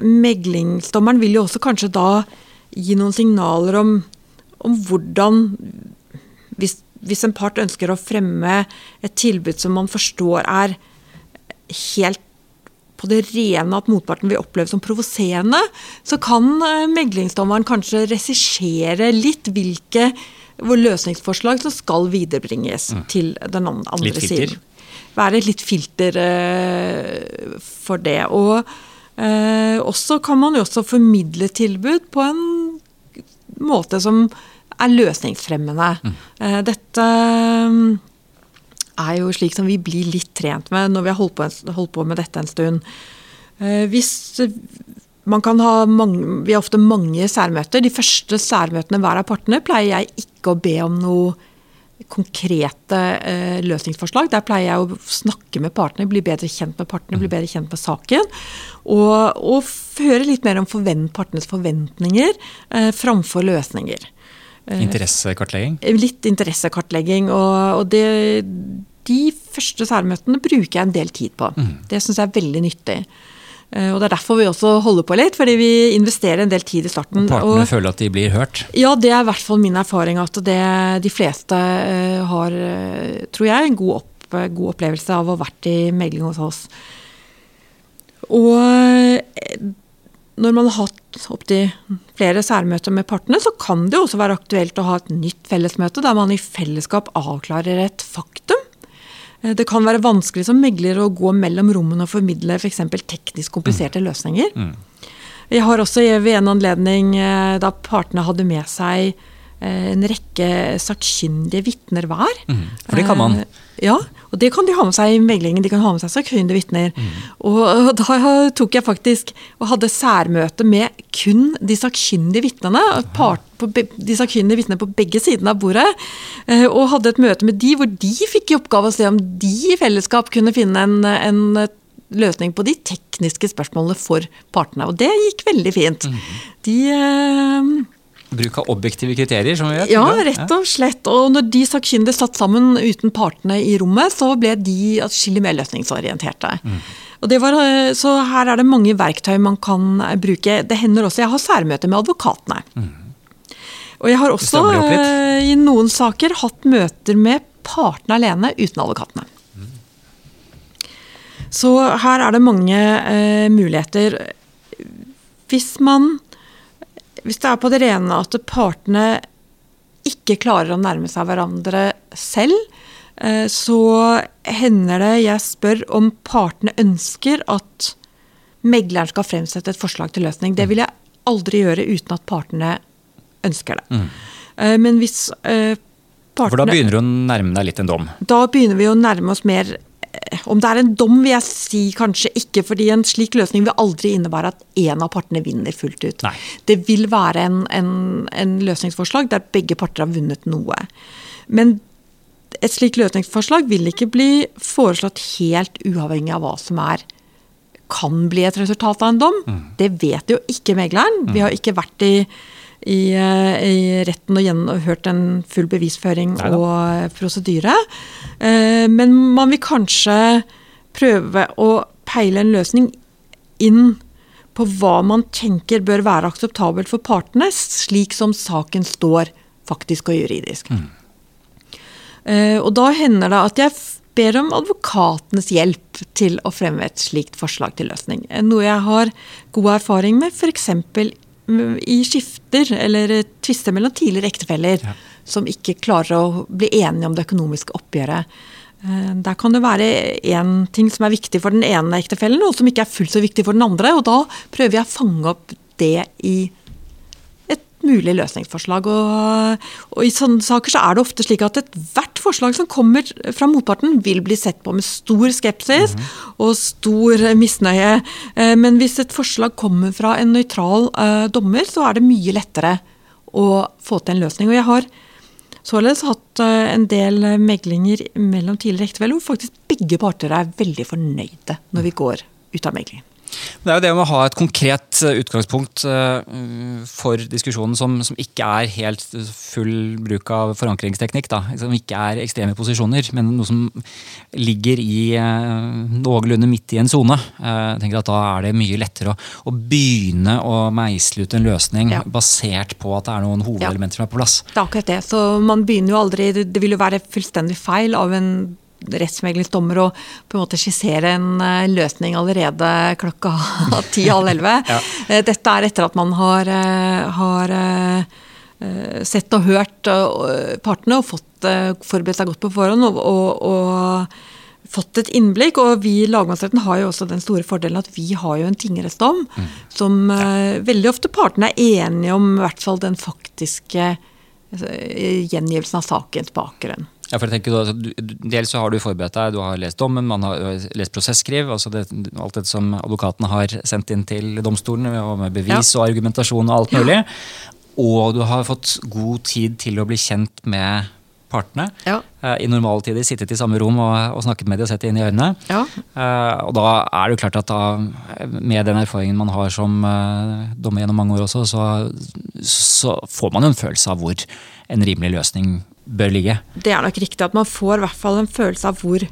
Meglingsdommeren vil jo også kanskje da gi noen signaler om, om hvordan hvis, hvis en part ønsker å fremme et tilbud som man forstår er helt på det rene at motparten vil oppleve som provoserende, så kan eh, meglingsdommeren kanskje regissere litt hvilke hvor løsningsforslag som skal viderebringes til den andre siden. Være et litt filter eh, for det. Og eh, også kan man jo også formidle tilbud på en måte som er løsningsfremmende. Eh, dette mm, er jo slik som vi blir litt trent med når vi har holdt på, holdt på med dette en stund. Eh, Hvis man kan ha mange, Vi har ofte mange særmøter. De første særmøtene hver av partene pleier jeg ikke å be om noe konkrete eh, løsningsforslag. Der pleier jeg å snakke med partene, bli bedre kjent med partene, bli bedre kjent med saken. Og, og høre litt mer om forvent, partenes forventninger eh, framfor løsninger. Interessekartlegging. Litt interessekartlegging. Og, og det, de første særmøtene bruker jeg en del tid på. Det syns jeg er veldig nyttig. Eh, Og Det er derfor vi også holder på litt, fordi vi investerer en del tid i starten. Og Partene Og- føler at de blir hørt. ja, det er i hvert fall min erfaring at det, de fleste eh, har, eh, tror jeg, en god, opp, god opplevelse av å ha vært i megling hos oss. Og når man har hatt opptil flere særmøter med partene, så kan det også være aktuelt å ha et nytt fellesmøte der man i fellesskap avklarer et faktum. Eh, Det kan være vanskelig som megler å gå mellom rommene og formidle f.eks. teknisk kompliserte løsninger. Jeg har også ved en anledning, eh, da partene hadde med seg en rekke sakkyndige vitner hver. for det kan man. Eh, Ja, og det kan de ha med seg i meglingen. De kan ha med seg sakkyndige vitner. Og, og da tok jeg faktisk og hadde særmøte med kun de sakkyndige vitnene. De sakkyndige vitnene på begge sidene av bordet. eh, Og hadde et møte med de hvor de fikk i oppgave å se om de i fellesskap kunne finne en, en løsning på de tekniske spørsmålene for partene. Og det gikk veldig fint. De eh, Bruk av objektive kriterier, som vi vet. ja, rett og slett. Og når de sakkyndige satt sammen uten partene i rommet, så ble de atskillig mer løsningsorienterte. Det var, eh, så her er det mange verktøy man kan eh, bruke. Det hender også jeg har særmøter med advokatene. Og jeg har også eh, i noen saker hatt møter med partene alene uten advokatene. Så her er det mange eh, muligheter. Hvis man Hvis det er på det rene at partene ikke klarer å nærme seg hverandre selv, eh, så hender det jeg spør om partene ønsker at megleren skal fremsette et forslag til løsning. Det vil jeg aldri gjøre uten at partene ønsker det. Mm. Men hvis partene For da begynner du å nærme deg litt en dom. da begynner vi å nærme oss mer eh, Om det er en dom, vil jeg si kanskje ikke, fordi en slik løsning vil aldri innebære at én av partene vinner fullt ut. Nei. Det vil være en, en, en løsningsforslag der begge parter har vunnet noe. Men et slikt løsningsforslag vil ikke bli foreslått helt uavhengig av hva som er kan bli et resultat av en dom. Det vet jo ikke megleren. Vi har ikke vært i, i, eh, i retten og gjennomført en full bevisføring Neida. og eh, prosedyre. Eh, Men man vil kanskje prøve å peile en løsning inn på hva man tenker bør være akseptabelt for partene, slik som saken står faktisk og juridisk. Mm. Og da hender det at jeg ber om advokatenes hjelp til å fremme et slikt forslag til løsning. Noe jeg har god erfaring med f.eks. i skifter eller tvister mellom tidligere ektefeller Ja. som ikke klarer å bli enige om det økonomiske oppgjøret. Eh, Der kan det være én ting som er viktig for den ene ektefellen, og som ikke er fullt så viktig for den andre. Og da prøver jeg å fange opp det i mulig løsningsforslag. Og, og i sånne saker så er det ofte slik at ethvert forslag som kommer fra motparten, vil bli sett på med stor skepsis og stor misnøye. Eh, Men hvis et forslag kommer fra en nøytral eh, dommer, så er det mye lettere å få til en løsning. Og jeg har således hatt eh, en del meglinger mellom tidligere ektefeller hvor faktisk begge parter er veldig fornøyde når vi går ut av meglingen. Det er jo det med å ha et konkret eh, utgangspunkt eh, for diskusjonen som, som ikke er helt full bruk av forankringsteknikk. Da. Som ikke er ekstreme posisjoner, men noe som ligger i eh, noenlunde midt i en sone. Da er det mye lettere å, å begynne å meisle ut en løsning Ja. basert på at det er noen hovedelementer som er på plass. Det er akkurat det. Så man begynner jo aldri Det det vil jo være fullstendig feil av en rettsmeglingsdommer å på en måte skissere en eh, løsning allerede klokka ti-halv elleve. Ja. Eh, Dette er etter at man har, eh, har sett og hørt partene og fått forberedt seg godt på forhånd. og, og, og fått et innblikk, og vi i lagmannsretten har jo også den store fordelen at vi har jo en tingrettsdom som uh, veldig ofte partene er enige om i hvert fall den faktiske uh, gjengivelsen av sakens bakgrunn. Ja, for jeg tenker altså, Dels så har du forberedt deg, du har lest dommen, man har lest prosesskriv. altså det, Alt det som advokatene har sendt inn til domstolen, med bevis og argumentasjon og alt mulig. Og du har fått god tid til å bli kjent med partene. Ja. Eh, I normale tider sittet i samme rom og, og snakket med dem og sett dem inn i øynene. Ja. Uh, og da er det jo klart at da, med den erfaringen man har som uh, dommer gjennom mange år også, så, så får man en følelse av hvor en rimelig løsning bør ligge. Det er nok riktig at man får i hvert fall en følelse av hvor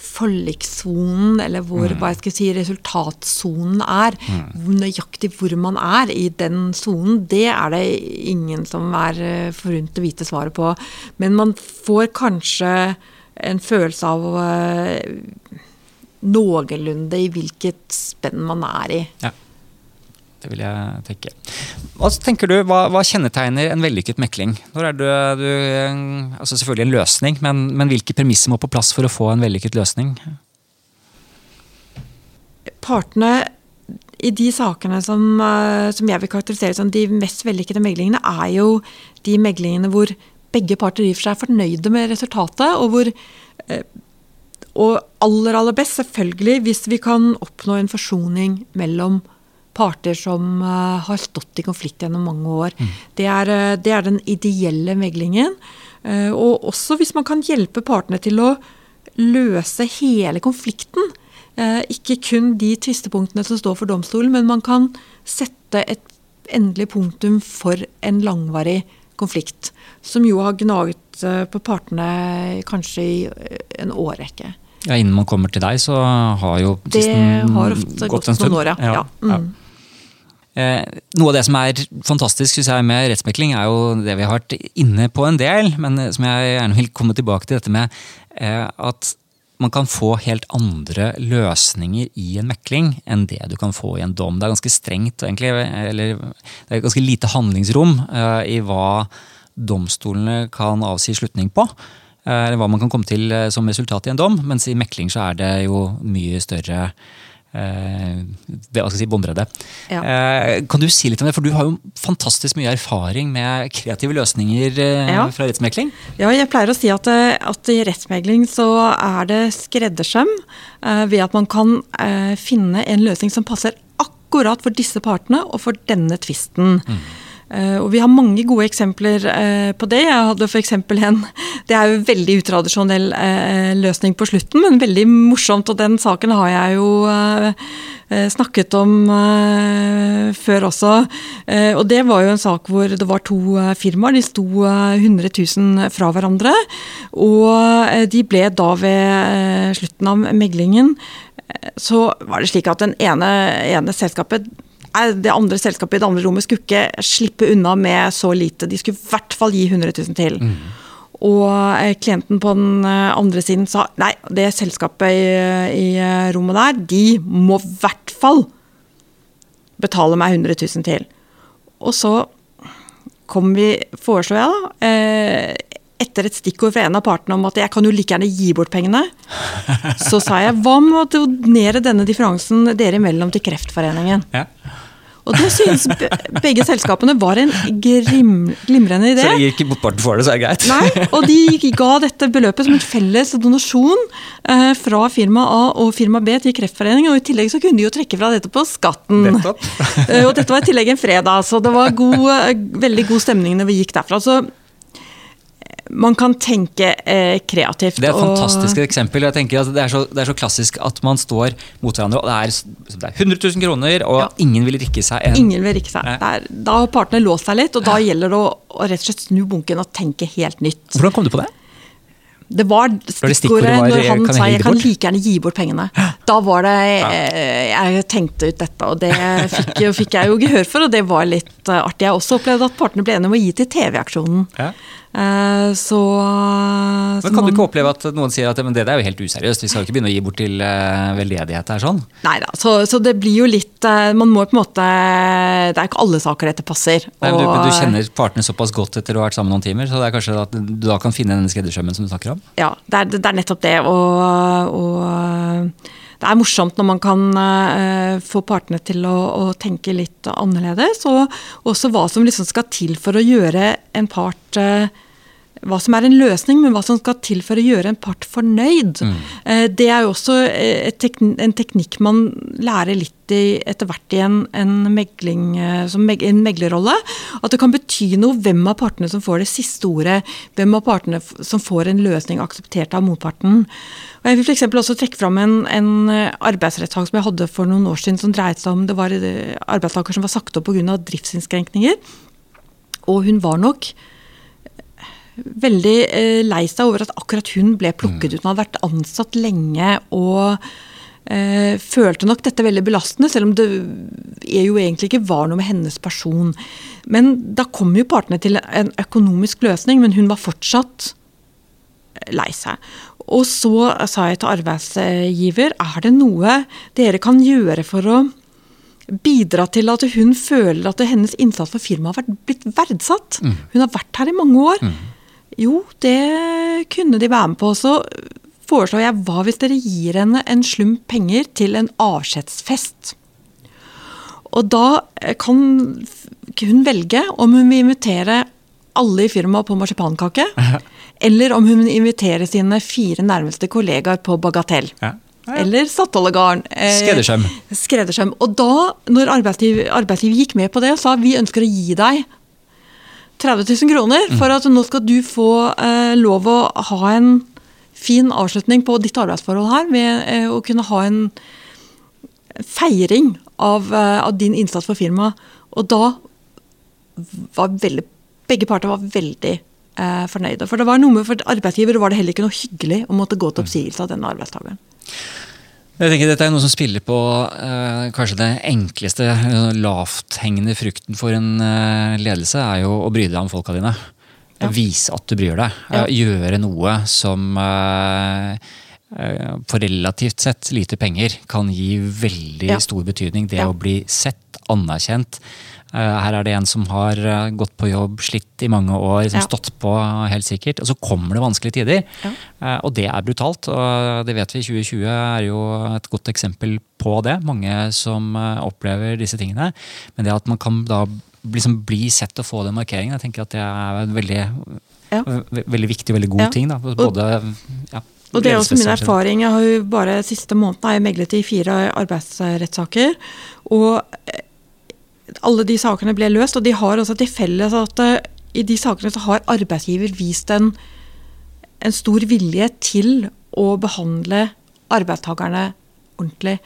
forlikssonen, eller hvor hva jeg skal si, resultatsonen er. Hvor nøyaktig hvor man er i den sonen, det er det ingen som er eh, forunt å vite svaret på. Men man får kanskje en følelse av uh, noenlunde i hvilket spenn man er i. Ja. Det vil jeg tenke. Hva tenker du, hva, hva kjennetegner en vellykket mekling? Når er du, du, altså selvfølgelig en løsning, men, men hvilke premisser må på plass for å få en vellykket løsning? partene i de sakene som, eh, som jeg vil karakterisere som de mest vellykkede meglingene, er jo de meglingene hvor begge parter i og for seg er fornøyde med resultatet, og hvor eh, Og aller, aller best, selvfølgelig, hvis vi kan oppnå en forsoning mellom parter som eh, har stått i konflikt gjennom mange år. Det, er, eh, det er den ideelle meglingen. Eh, og også hvis man kan hjelpe partene til å løse hele konflikten. Ikke kun de tvistepunktene som står for domstolen, men man kan sette et endelig punktum for en langvarig konflikt. Som jo har gnaget på partene kanskje i en årrekke. Ja, Innen man kommer til deg, så har jo Det tvisten har ofte gått en stund. noen år, ja. ja. Mm. Eh, noe av det som er fantastisk synes jeg, med rettsmekling, er jo det vi har vært inne på en del, men som jeg gjerne vil komme tilbake til, dette med eh, at man kan få helt andre løsninger i en mekling enn det du kan få i en dom. Det er ganske strengt, egentlig, eller det er ganske lite handlingsrom eh, i hva domstolene kan avsi slutning på. eh, Eller hva man kan komme til eh, som resultat i en dom, mens i mekling så er det jo mye større eh, hva skal jeg si, båndbredde. Ja. Eh, kan du si litt om det, for du har jo fantastisk mye erfaring med kreative løsninger eh, Ja. fra rettsmekling. Ja, jeg pleier å si at, at i rettsmegling så er det skreddersøm eh, ved at man kan finne en løsning som passer akkurat for disse partene og for denne tvisten. Eh, og vi har mange gode eksempler eh, på det. Jeg hadde f.eks. en Det er jo en veldig utradisjonell eh, løsning på slutten, men veldig morsomt. Og den saken har jeg jo eh, eh, snakket om eh, før også. Eh, og det var jo en sak hvor det var to eh, firmaer. De sto eh, 100 000 fra hverandre. Og eh, de ble da ved eh, slutten av meglingen eh, så var det slik at den ene, ene selskapet eh, det andre selskapet i det andre rommet skulle ikke slippe unna med så lite. De skulle i hvert fall gi 100 000 til. Og eh, klienten på den eh, andre siden sa nei, det selskapet i, i eh, rommet der, de må i hvert fall betale meg 100 000 til. Og så kom vi, foreslo jeg da, etter et stikkord fra en av partene om at jeg kan jo like gjerne gi bort pengene, så sa jeg hva med å donere denne differansen dere imellom til Kreftforeningen? Ja. Og det synes begge selskapene var en grim, glimrende idé. Så lenge ikke motparten for det, så er det greit. Nei, og de ga dette beløpet som en felles donasjon eh, fra firma A og firma B til Kreftforeningen. Og i tillegg så kunne de jo trekke fra dette på skatten. Nettopp. Eh, og dette var i tillegg en fredag, så det var god, eh, veldig god stemning når vi gikk derfra. Så man kan tenke eh, kreativt. Det er et og- fantastisk eksempel. Jeg tenker at det er, så, det er så klassisk at man står mot hverandre, og det er, det er 100 000 kroner, og Ja. ingen vil rikke seg en Ingen vil rikke seg. Er, da har partene låst seg litt, og da gjelder det å, å rett og slett snu bunken og tenke helt nytt. Hvordan kom du på det? Det var stikkordet når han sa jeg jeg kan like gjerne gi bort pengene. Da var det eh, Jeg tenkte ut dette, og det fikk, fikk jeg jo gehør for, og det var litt eh, artig. Jeg også opplevde at partene ble enige om å gi til TV-aksjonen. Ja. Eh, så, Men Kan Kan du ikke oppleve at noen sier at men det er jo helt useriøst, vi skal jo ikke begynne å gi bort til uh, veldedighet her sånn? Nei da, så, så det blir jo litt uh, Man må på en måte Det er ikke alle saker dette passer. Nei, du, og- men du kjenner partene såpass godt etter å ha vært sammen noen timer, så det er kanskje at du da kan finne denne skreddersømmen som du snakker om? Ja, det er, det er nettopp det. Og, og det er morsomt når man kan eh, få partene til å, å tenke litt annerledes. Og også hva som liksom skal til for å gjøre en part eh, hva som er en løsning, men hva som skal til for å gjøre en part fornøyd. Mm. Det er jo også eh, en teknikk man lærer litt i etter hvert i en, en, megling, eh, en meglerrolle. At det kan bety noe hvem av partene som får det siste ordet. Hvem av partene som får en løsning akseptert av motparten. Og jeg vil eksempel også trekke fram en, en eh, arbeidsrettssak som jeg hadde for noen år siden, som dreide seg om det var eh, arbeidstaker som var sagt opp pga. driftsinnskrenkninger. Og hun var nok veldig eh, lei seg over at akkurat hun ble plukket ut. Hun hadde vært ansatt lenge og eh, følte nok dette veldig belastende, selv om det jo egentlig ikke var noe med hennes person. Men da kom jo partene til en økonomisk løsning, men hun var fortsatt eh, lei seg. Og så sa jeg til arbeidsgiver, er det noe dere kan gjøre for å bidra til at hun føler at hennes innsats for firmaet har blitt verdsatt? Hun har vært her i mange år. Jo, det kunne de være med på. Så foreslår jeg hva hvis dere gir henne en slump penger til en avskjedsfest? Og da eh, kan hun velge om hun vil invitere alle i firmaet på marsipankake, eller om hun inviterer sine fire nærmeste kollegaer på bagatell. Ja. Eller Statoilegarden. eh, Skreddersøm. Skreddersøm. Og da, når arbeidsliv, arbeidslivet gikk med på det sa vi ønsker å gi deg 30 000 kroner for at nå skal du få eh, lov å ha en fin avslutning på ditt arbeidsforhold her, med eh, å kunne ha en feiring av, eh, av din innsats for firmaet. Og da var veldig, begge parter var veldig eh, fornøyde. For det var noe med for arbeidsgiver var det heller ikke noe hyggelig å måtte gå til oppsigelse av denne arbeidstakeren. Jeg tenker Dette er noe som spiller på eh, kanskje det enkleste, eh, lavthengende frukten for en eh, ledelse, er jo å bry deg om folka dine. Ja. Vise at du bryr deg. Ja. Eh, Gjøre noe som eh, eh, for relativt sett lite penger kan gi veldig Ja. stor betydning. Det å bli sett, anerkjent. Eh, Her er det en som har eh, gått på jobb, slitt i mange år, som Ja. stått på helt sikkert. Og så kommer det vanskelige tider. Ja. Eh, Og det er brutalt. Og det vet vi 2020 er jo et godt eksempel på det. Mange som eh, opplever disse tingene. Men det at man kan da liksom bli sett og få den markeringen, jeg tenker at det er en veldig, Ja. ve- veldig viktig og veldig god ting. Da. Både, ja, Og det er også min erfaring. Jeg har jo bare siste måneden har jeg meglet i fire arbeidsrettssaker. Og eh, alle de sakene ble løst, og de har også til felles at uh, i de sakene så har arbeidsgiver vist en, en stor vilje til å behandle arbeidstakerne ordentlig.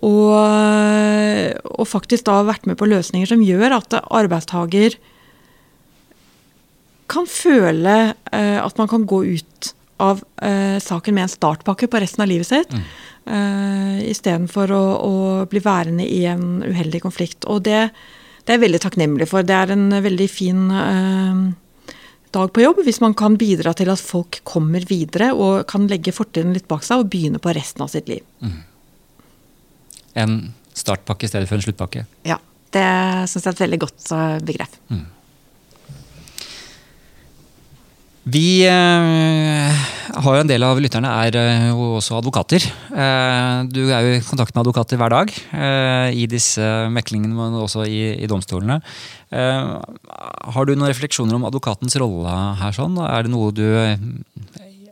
Og, eh, og faktisk da vært med på løsninger som gjør at arbeidstaker kan føle uh, at man kan gå ut av eh, saken med en startpakke på resten av livet sitt. Mm. Istedenfor å, å bli værende i en uheldig konflikt. Og det, det er jeg veldig takknemlig for. Det er en veldig fin eh, dag på jobb hvis man kan bidra til at folk kommer videre og kan legge fortiden litt bak seg og begynne på resten av sitt liv. En startpakke i stedet for en sluttpakke. Ja, Det syns jeg er et veldig godt begrep. begrep. Vi eh, har jo en del av lytterne er eh, jo også advokater. Eh, du er jo i kontakt med advokater hver dag eh, i disse meklingene, men også i, i domstolene. Eh, har du noen refleksjoner om advokatens rolle her? sånn? Er det noe du eh,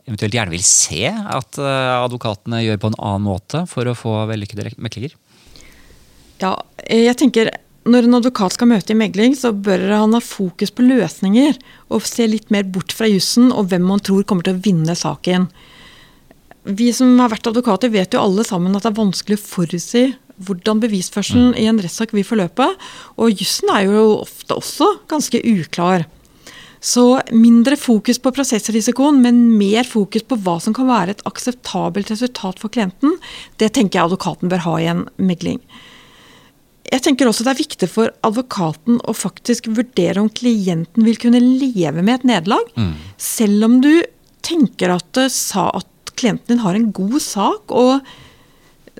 eventuelt gjerne vil se at advokatene gjør på en annen måte for å få vellykkede meklinger? Ja, jeg tenker når en advokat skal møte i megling, så bør han ha fokus på løsninger. Og se litt mer bort fra jussen og hvem man tror kommer til å vinne saken. Vi som har vært advokater, vet jo alle sammen at det er vanskelig å forutsi hvordan bevisførselen i en rettssak vil forløpe. Og jussen er jo ofte også ganske uklar. Så mindre fokus på prosessrisikoen, men mer fokus på hva som kan være et akseptabelt resultat for klienten, det tenker jeg advokaten bør ha i en megling. Jeg tenker også det er viktig for advokaten å faktisk vurdere om klienten vil kunne leve med et nederlag. Selv om du tenker at, sa at klienten din har en god sak, og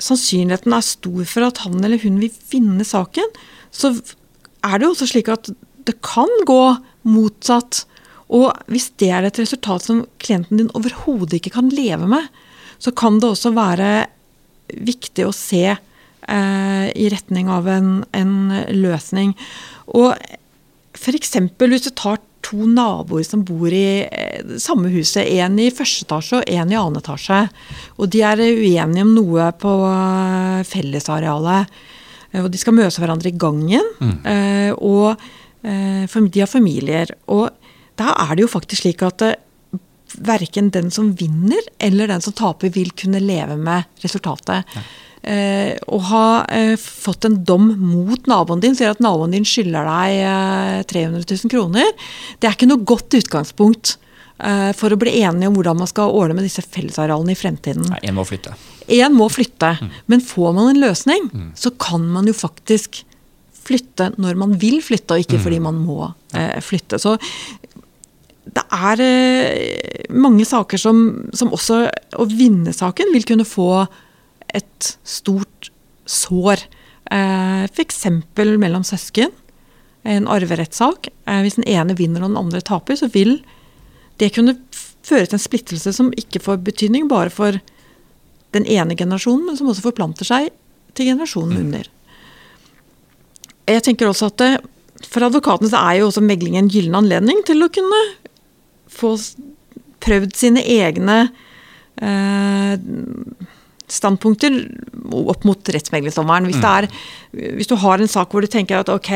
sannsynligheten er stor for at han eller hun vil vinne saken, så er det jo også slik at det kan gå motsatt. Og hvis det er et resultat som klienten din overhodet ikke kan leve med, så kan det også være viktig å se i retning av en, en løsning. Og f.eks. hvis du tar to naboer som bor i eh, samme huset, en i første etasje og en i annen etasje, og de er uenige om noe på eh, fellesarealet, eh, og de skal møte hverandre i gangen, mm. og eh, de har familier. Og da er det jo faktisk slik at eh, verken den som vinner eller den som taper, vil kunne leve med resultatet. Eh, å ha eh, fått en dom mot naboen din, sier at naboen din skylder deg eh, 300 000 kroner, det er ikke noe godt utgangspunkt eh, for å bli enige om hvordan man skal ordne med disse fellesarealene i fremtiden. Nei, en må flytte. En må flytte, men får man en løsning, så kan man jo faktisk flytte når man vil flytte, og ikke fordi man må eh, flytte. Så det er eh, mange saker som, som også vinne saken vil kunne få et stort sår. Eh, F.eks. mellom søsken. En arverettssak. Eh, hvis den ene vinner og den andre taper, så vil det kunne føre til en splittelse som ikke får betydning bare for den ene generasjonen, men som også forplanter seg til generasjonen under. Jeg tenker også at det, For advokatene så er jo også megling en gyllen anledning til å kunne få prøvd sine egne eh, standpunkter opp mot rettsmeglingsdommeren. Hvis, er, hvis du har en sak hvor du tenker at ok,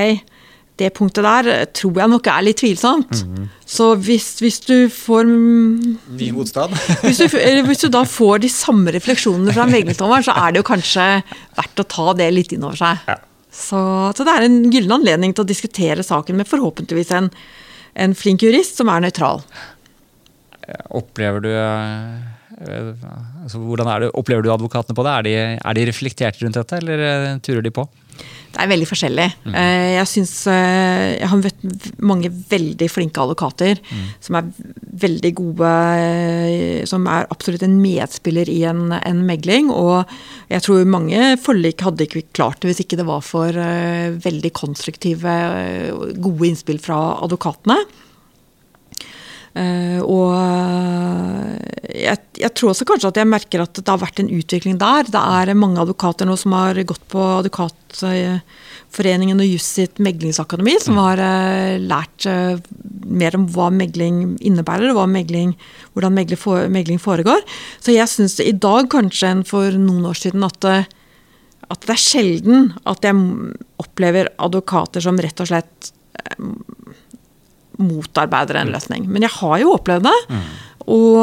det punktet der tror jeg nok er litt tvilsomt. Så hvis, hvis du får Ny motstand. hvis du, hvis du da får de samme refleksjonene fra meglingsdommeren, så er det jo kanskje verdt å ta det litt inn over seg. Så, så det er en gyllen anledning til å diskutere saken med forhåpentligvis en, en flink jurist som er nøytral. Opplever du eh, altså, hvordan er det, Opplever du advokatene på det? Er de, er de reflekterte rundt dette, eller eh, turer de på? Det er veldig forskjellig. Mm. Jeg synes, eh, jeg har møtt mange veldig flinke advokater som er veldig gode, eh, som er absolutt en medspiller i en, en megling. Og jeg tror mange forlik hadde ikke klart det hvis ikke det var for eh, veldig konstruktive, eh, gode innspill fra advokatene. Eh, og jeg, jeg tror også kanskje at jeg merker at det har vært en utvikling der. Det er mange advokater nå som har gått på Advokatforeningen og Juss sitt meglingsakademi, som har uh, lært uh, mer om hva megling innebærer, og megling, hvordan megling, for, megling foregår. Så jeg syns i dag kanskje enn for noen år siden at at det er sjelden at jeg opplever advokater som rett og slett motarbeider en løsning. Men jeg har jo opplevd det. Og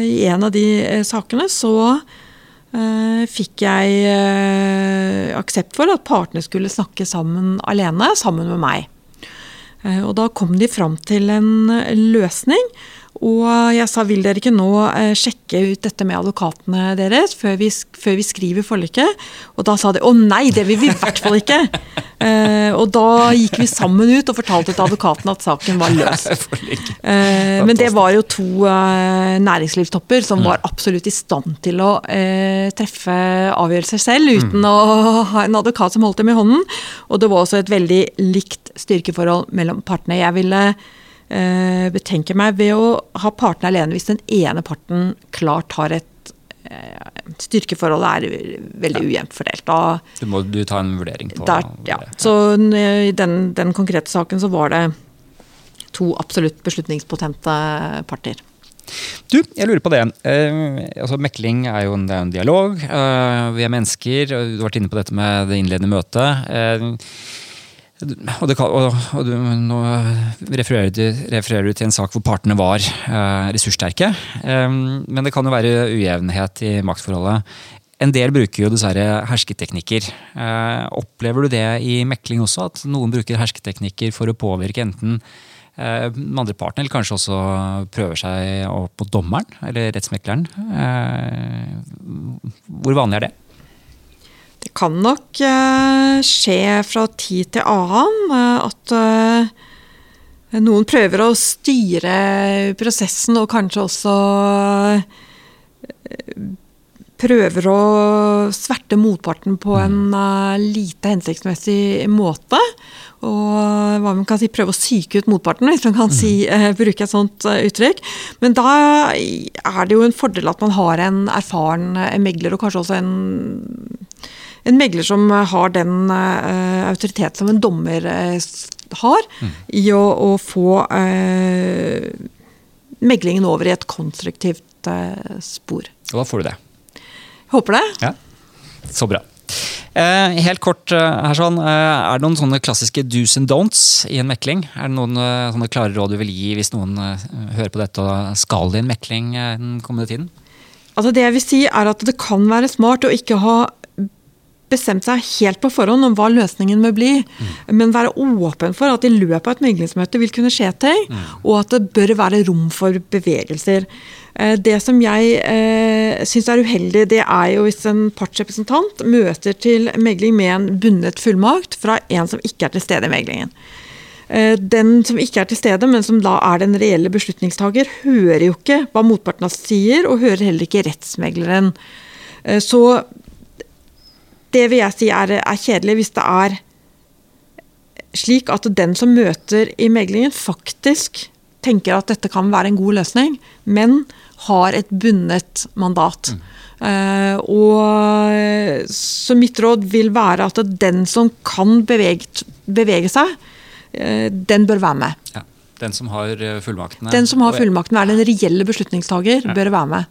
i en av de eh, sakene så uh, fikk jeg uh, aksept for at partene skulle snakke sammen alene, sammen med meg. Uh, og da kom de fram til en eh, løsning. Og jeg sa vil dere ikke nå eh, sjekke ut dette med advokatene deres før vi, før vi skriver forliket? Og da sa de å nei, det vil vi i hvert fall ikke. Eh, og da gikk vi sammen ut og fortalte til advokaten at saken var løs. Eh, men det var jo to eh, næringslivstopper som var absolutt i stand til å eh, treffe avgjørelser selv, uten å ha en advokat som holdt dem i hånden. Og det var også et veldig likt styrkeforhold mellom partene. Jeg ville eh, betenker meg ved å ha partene alene hvis den ene parten klart har et eh, Styrkeforholdet er veldig ujevnt fordelt. Da Du må du ta en vurdering på der, ja. det. Så i den, den konkrete saken så var det to absolutt beslutningspotente parter. Du, jeg lurer på det. Eh, altså, mekling er jo en, er en dialog. Eh, vi er mennesker. Du har vært inne på dette med det innledende møtet. Eh, og, kan, og, og du, nå refererer du, refererer du til en sak hvor partene var eh, ressurssterke. Eh, men det kan jo være ujevnhet i maktforholdet. En del bruker jo dessverre hersketeknikker. Eh, opplever du det i mekling også, at noen bruker hersketeknikker for å påvirke enten eh, den andre parten, eller kanskje også prøver seg opp mot dommeren eller rettsmekleren? Eh, hvor vanlig er det? Det kan nok eh, skje fra tid til annen eh, at eh, noen prøver å styre prosessen og kanskje også prøver å sverte motparten på en eh, lite hensiktsmessig måte. Og hva man kan si, prøve å psyke ut motparten, hvis man kan si, eh, bruke et sånt uttrykk. Men da er det jo en fordel at man har en erfaren megler, og kanskje også en en megler som har den uh, autoritet som en dommer uh, har, i å, å få meglingen over i et konstruktivt spor. Og da får du det. Håper det. Ja, Så bra. Eh, helt kort her sånn, Er det noen sånne klassiske do's and don'ts i en mekling? Er det noen sånne klare råd du vil gi hvis noen hører på dette og skal i en mekling den kommende tiden? Altså Det jeg vil si er at det kan være smart å ikke ha bestemt seg helt på forhånd om hva løsningen må bli, mm. men være åpen for at i løpet av et meglingsmøte vil kunne skje ting, mm. og at det bør være rom for bevegelser. Det som jeg eh, syns er uheldig, det er jo hvis en partsrepresentant møter til megling med en bundet fullmakt fra en som ikke er til stede i meglingen. Den som ikke er til stede, men som da er den reelle beslutningstaker, hører jo ikke hva motparten sier, og hører heller ikke rettsmegleren. Så det vil jeg si er, er, kjedelig hvis det er slik at den som møter i meglingen, faktisk tenker at dette kan være en god løsning, men har et bundet mandat. Mm. Uh, og Så mitt råd vil være at den som kan bevege, bevege seg, uh, den bør være med. Ja, den som har eh, fullmaktene? Den som har fullmaktene, er den reelle beslutningstager, ja. bør være med.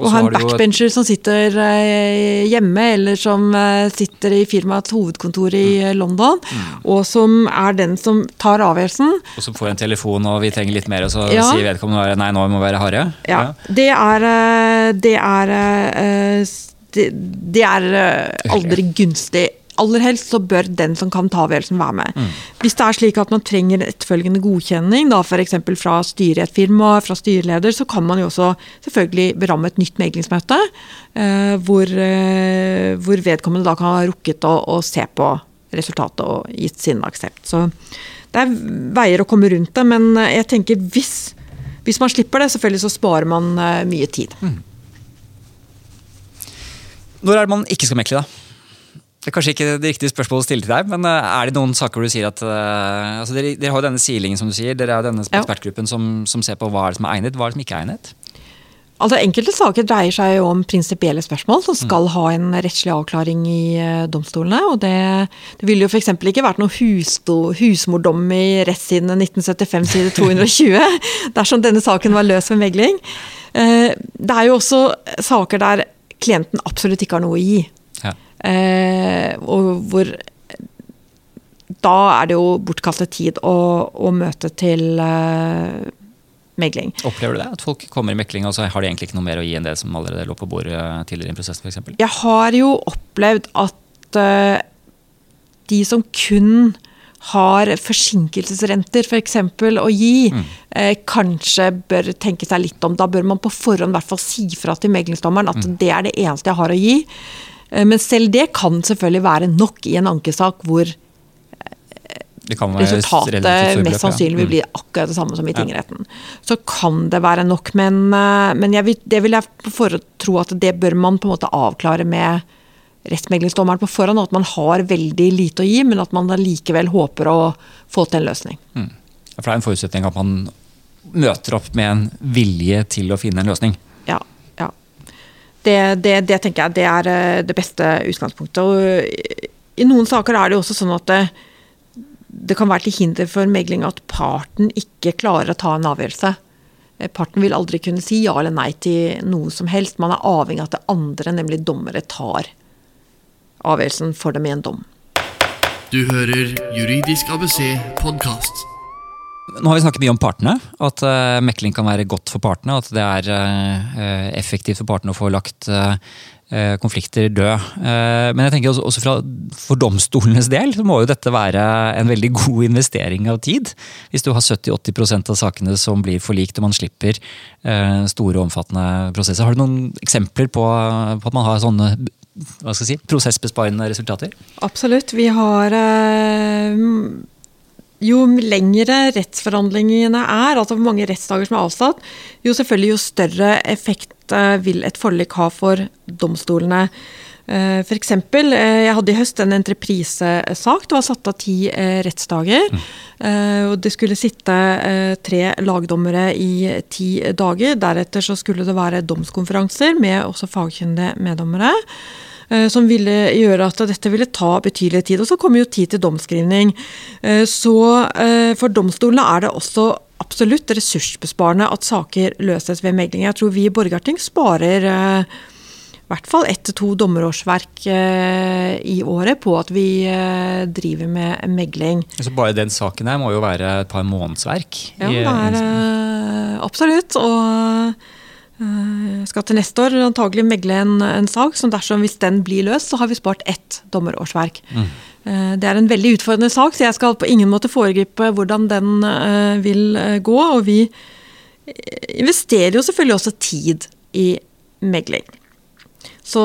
Og ha en backbencher som sitter eh, hjemme, eller som eh, sitter i firmaets hovedkontor i mm. London, mm. og som er den som tar avgjørelsen. Og som får en telefon og vi trenger litt mer, og så ja. sier vedkommende nei, nå må vi være harde? Ja. ja. Det er eh, Det er, det, det er aldri gunstig aller helst så bør den som kan ta avgjørelsen, være med. Mm. Hvis det er slik at man trenger etterfølgende godkjenning, da f.eks. fra styret i et firma, fra styreleder, så kan man jo også selvfølgelig beramme et nytt meglingsmøte, eh, hvor, eh, hvor, vedkommende da kan ha rukket å, å, se på resultatet og gitt sin aksept. Så det er veier å komme rundt det, men jeg tenker hvis, hvis man slipper det, selvfølgelig så sparer man eh, mye tid. Mm. Når er det man ikke skal mekle, da? Det er kanskje ikke det riktige spørsmålet å stille til deg, men eh, er det noen saker du sier at uh, altså dere, dere, har jo denne silingen, som du sier. Dere er jo denne ekspertgruppen som, som, ser på hva er det som er egnet, hva er det som ikke er egnet? Altså Enkelte saker dreier seg jo om prinsipielle spørsmål som skal ha en rettslig avklaring i uh, domstolene. og Det, det ville jo f.eks. ikke vært noen husmordom i rettssiden 1975 side 220 dersom denne saken var løs ved megling. Det er jo også saker der klienten absolutt ikke har noe å gi. Eh, og hvor Da er det jo bortkastet tid å, å møte til eh, megling. Opplever du det? At folk kommer i mekling og så har de egentlig ikke noe mer å gi enn det som allerede lå på bordet tidligere i prosessen f.eks.? Jeg har jo opplevd at uh, de som kun har forsinkelsesrenter f.eks. For å gi, mm. eh, kanskje bør tenke seg litt om. Da bør man på forhånd hvert fall si fra til meglingsdommeren at mm. det er det eneste jeg har å gi. Eh, men selv det kan selvfølgelig være nok i en ankesak hvor resultatet mest sannsynlig vil bli mm. akkurat det samme som i tingretten. Så kan det være nok, men, eh, men vil, det vil jeg på forhånd tro at det bør man på en måte avklare med rettsmeglingsdommeren på forhånd. At man har veldig lite å gi, men at man likevel håper å få til en løsning. Mm. For det er en forutsetning at man møter opp med en vilje til å finne en løsning. Det, det, det, tenker jeg det er eh, det beste utgangspunktet. Og I noen saker er det også sånn at det, det kan være til hinder for megling at parten ikke klarer å ta en avgjørelse. Eh, parten vil aldri kunne si ja eller nei til noe som helst. Man er avhengig av at det andre, nemlig dommere, tar avgjørelsen for dem i en dom. Du hører Juridisk ABC podkast. Nå har vi snakket mye om partene, at uh, mekling kan være godt for partene. At det er uh, effektivt for partene å få lagt uh, konflikter død. Men jeg tenker også, også fra, for domstolenes del så må jo dette være en veldig god investering av tid. Hvis du har 70-80% av sakene som blir forlikt og man slipper store og omfattende prosesser. Har du noen eksempler på, på at man har sånne hva skal jeg si, prosessbesparende resultater? Absolutt. Vi har Jo lengre rettsforhandlingene er, altså hvor mange rettsdager som er avsatt, jo selvfølgelig jo større effekt eh, vil et forlik ha for domstolene. F.eks. for eksempel, eh, jeg hadde i høst en entreprisesak. Det var satt av ti eh, rettsdager. Mm. Og det skulle sitte tre lagdommere i ti dager. Deretter så skulle det være domskonferanser med også fagkyndige meddommere. Som ville gjøre at dette ville ta betydelig tid. Og så kommer jo tid til domskrivning. Så for domstolene er det også absolutt ressursbesparende at saker løses ved megling. Jeg tror vi i Borgarting sparer hvert fall ett til to dommerårsverk eh, i året på at vi eh, driver med megling. Så bare den saken her må jo være et par månedsverk? Ja, det er eh, absolutt. Og skal til neste år antagelig megle en, en, sak som dersom hvis den blir løst, så har vi spart ett dommerårsverk. Mm. Det er en veldig utfordrende sak, så jeg skal på ingen måte foregripe hvordan den vil gå. Og vi investerer jo selvfølgelig også tid i megling. Så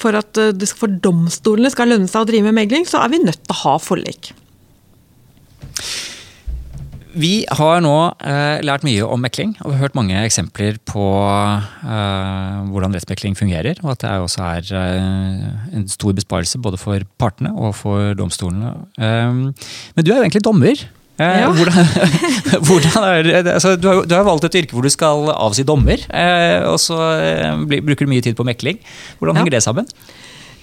for at for domstolene skal lønne seg å drive med megling, så er vi nødt til å ha forlik. Vi har nå eh, lært mye om mekling og vi har hørt mange eksempler på eh, hvordan rettsmekling fungerer. Og at det også er eh, en stor besparelse både for partene og for domstolene. Eh, men du er jo egentlig dommer. Eh, ja. Hvordan, hvordan er, altså, du, har, du, har, valgt et yrke hvor du skal avsi dommer, eh, og så eh, bruker du mye tid på mekling. Hvordan henger ja. det sammen?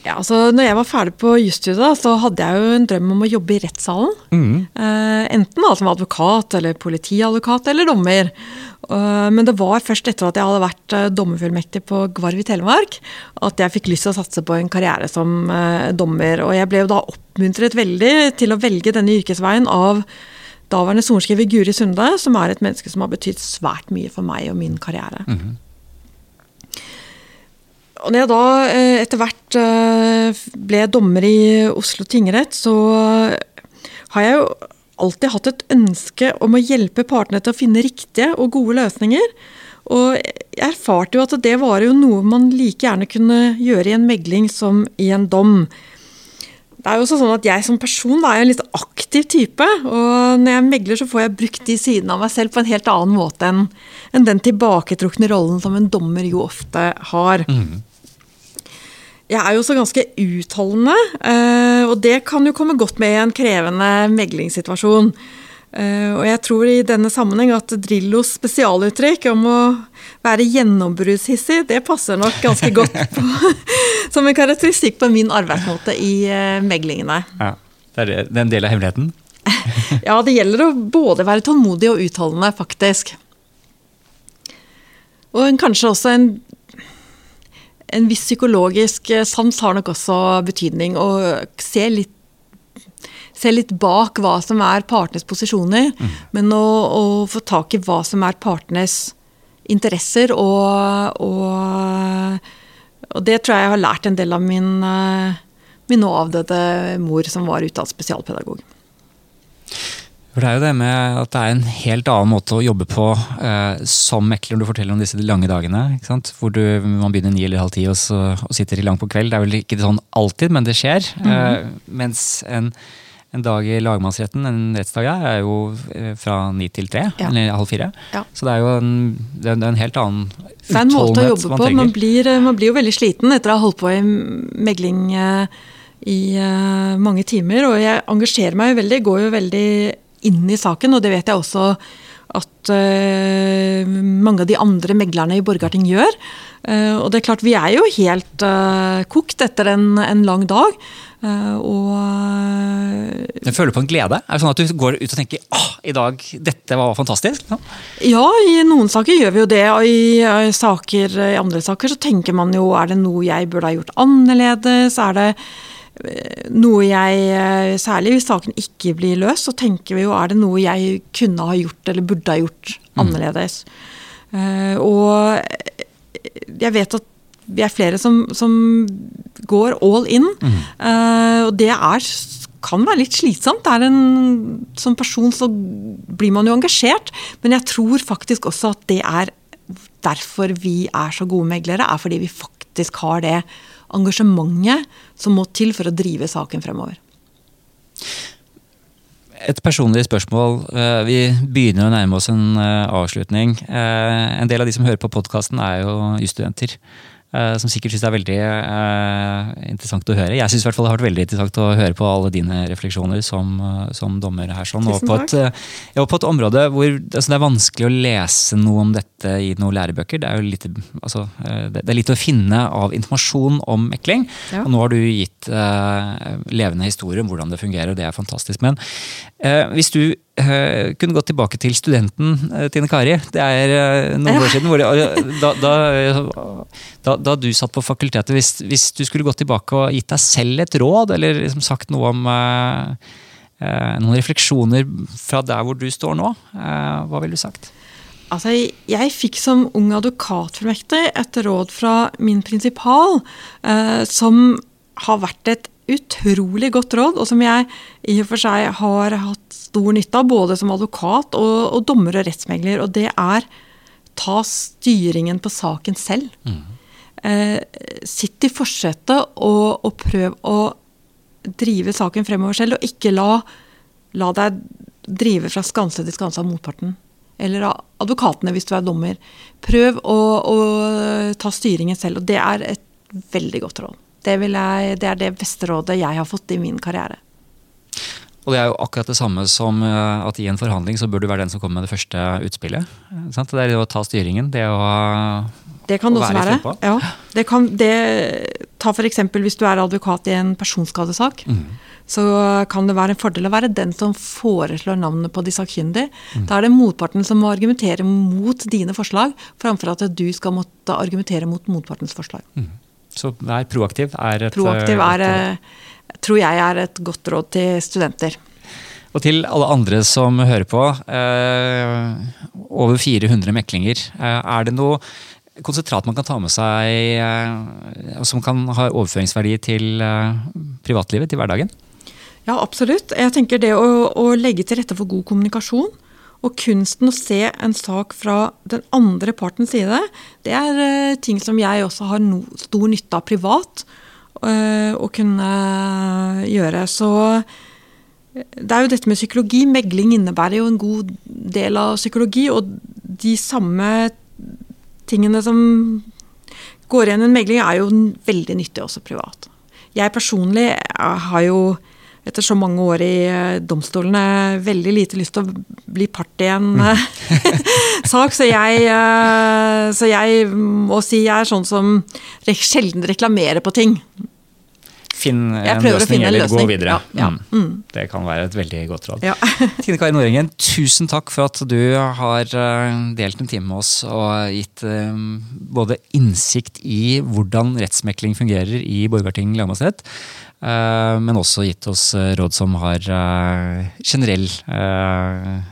Ja, altså, når jeg var ferdig på jusstudiet, så hadde jeg jo en drøm om å jobbe i rettssalen. Mm. Uh, enten da, som advokat, eller politiadvokat eller dommer. Uh, men det var først etter at jeg hadde vært uh, dommerfullmektig på Gvarv i Telemark, at jeg fikk lyst til å satse på en karriere som dommer. Og jeg ble jo da oppmuntret veldig til å velge denne yrkesveien av daværende sorenskriver Guri Sunde, som er et menneske som har betydd svært mye for meg og min karriere. Mm -hmm. Og når jeg da eh, etter hvert eh, ble dommer i Oslo tingrett, så har jeg jo alltid hatt et ønske om å hjelpe partene til å finne riktige og gode løsninger. Og jeg erfarte jo at det var jo noe man like gjerne kunne gjøre i en megling som i en dom. Det er jo også sånn at Jeg som person er en litt aktiv type. og Når jeg megler, så får jeg brukt de sidene av meg selv på en helt annen måte enn, den tilbaketrukne rollen som en dommer jo ofte har. Mm. Jeg er jo også ganske utholdende, eh, og det kan jo komme godt med i en krevende meglingssituasjon. Uh, og jeg tror i denne sammenheng at Drillos spesialuttrykk om å være gjennombruddshissig, det passer nok ganske godt på, som en karakteristikk på min arbeidsmåte i uh, meglingene. Ja, det er en del av hemmeligheten? ja, det gjelder å både være tålmodig og utholdende, faktisk. Og kanskje også en, en viss psykologisk sans har nok også betydning. Å se litt se litt bak hva som er partenes posisjoner, mm. men å, å, få tak i hva som er partenes interesser, og, og, og, det tror jeg jeg har lært en del av min, eh, min nå avdøde mor, som var utdannet spesialpedagog. For Det er jo det med at det er en helt annen måte å jobbe på eh, som mekler du forteller om disse lange dagene. Hvor du, man begynner ni eller halv ti og, så, og sitter til langt på kveld. Det er vel ikke sånn alltid, men det skjer. Mm -hmm. eh, mens en en dag i lagmannsretten, en rettsdag, er jo eh, fra ni til tre. Ja. Eller halv fire. Ja. Så det er jo en, det er en helt annen utholdenhet Det er en måte å jobbe på. Man blir, eh, man blir, jo veldig sliten etter å ha holdt på i megling eh, i mange timer. Og jeg engasjerer meg jo veldig, går jo veldig inn i saken, og det vet jeg også at uh, mange av de andre meglerne i Borgarting gjør. Uh, og det er klart, vi er jo helt uh, kokt etter en, en lang dag. og Jeg føler på en glede? Er det sånn at du går ut og tenker åh, i dag, dette var fantastisk? Ja, ja i noen saker gjør vi jo det. Og i, i, saker, i andre saker så tenker man jo er det noe jeg burde ha gjort annerledes? Er det noe jeg, eh, Særlig hvis saken ikke blir løst, så tenker vi jo er det noe jeg kunne ha gjort eller burde ha gjort mm. annerledes. Mm. og jeg vet at vi er flere som, som går all in. Mm. Og det er, kan være litt slitsomt. En, som person så blir man jo engasjert, men jeg tror faktisk også at det er derfor vi er så gode meglere, er fordi vi faktisk har det engasjementet som må til for å drive saken fremover. Et personlig spørsmål. Eh, vi begynner å nærme oss en eh, avslutning. Eh, en del av de som hører på podkasten, er jo jusstudenter. Som sikkert syns det er veldig uh, interessant å høre. Jeg syns det har vært veldig interessant å høre på alle dine refleksjoner som, uh, som dommer her. Sånn, og på et, uh, på et, område hvor altså, det er vanskelig å lese noe om dette i noen lærebøker. Det er jo litt, altså, det, er litt å finne av informasjon om mekling. Ja. Og nå har du gitt levende historier om hvordan det fungerer, og det er fantastisk. Men hvis du Uh, kunne gått tilbake til studenten uh, Tine Kari. Det er uh, noen år siden. Det, da, da, da, da, du satt på fakultetet, hvis, hvis, du skulle gått tilbake og gitt deg selv et råd, eller liksom sagt noe om noen refleksjoner fra der hvor du står nå, hva ville du sagt? Altså, jeg fikk som ung advokatfullmektig et råd fra min prinsipal, som har vært et utrolig godt råd, og som jeg i og for seg har hatt stor nytte av, både som advokat og, og dommer og rettsmegler. Og det er ta styringen på saken selv. Mm. Eh, sitt i forsetet og, og, prøv å drive saken fremover selv, og ikke la, la deg drive fra skanse til skanse av motparten. Eller av advokatene, hvis du er dommer. Prøv å, å ta styringen selv, og det er et veldig godt råd. Det, jeg, det er det beste rådet jeg har fått i min karriere. Og det er jo akkurat det samme som eh, at i en forhandling så bør du være den som kommer med det første utspillet. Sant? Det er å ta styringen. Det å, det kan det være, være. Ja. Det kan, det, ta f.eks. hvis du er advokat i en personskadesak. Mm. Så kan det være en fordel å være den som foreslår navnet på de sakkyndige. Mm. Da er det motparten som må argumentere mot dine forslag, framfor at du skal måtte argumentere mot motpartens forslag. Mm. Så vær proaktiv er et Proaktiv er, et, tror jeg er et godt råd til studenter. Og til alle andre som hører på. Eh, over 400 meklinger. Eh, er det noe konsentrat man kan ta med seg eh, som kan ha overføringsverdi til eh, privatlivet, til hverdagen? Ja, absolutt. Jeg tenker det å, å legge til rette for god kommunikasjon og kunsten å se en sak fra den andre partens side, det er uh, ting som jeg også har no, stor nytte av privat uh, å kunne gjøre. Så det er jo dette med psykologi. Megling innebærer jo en god del av psykologi. Og de samme tingene som går igjen i en megling, er jo veldig nyttig også privat. Jeg personlig har jo etter så mange år i eh, domstolene veldig lite lyst til å bli part i en mm. Sak. Så jeg, eh, så jeg, må si jeg er sånn som sjelden reklamerer på ting. Finn en løsning, eller løsning. gå videre. Ja, ja. Mm. mm. Det kan være et veldig godt råd. Ja. Tine Kari Nordengen, tusen takk for at du har delt en time med oss og gitt både innsikt i hvordan rettsmekling fungerer i Borgarting lagmannsrett, men også gitt oss eh, råd som har eh, generell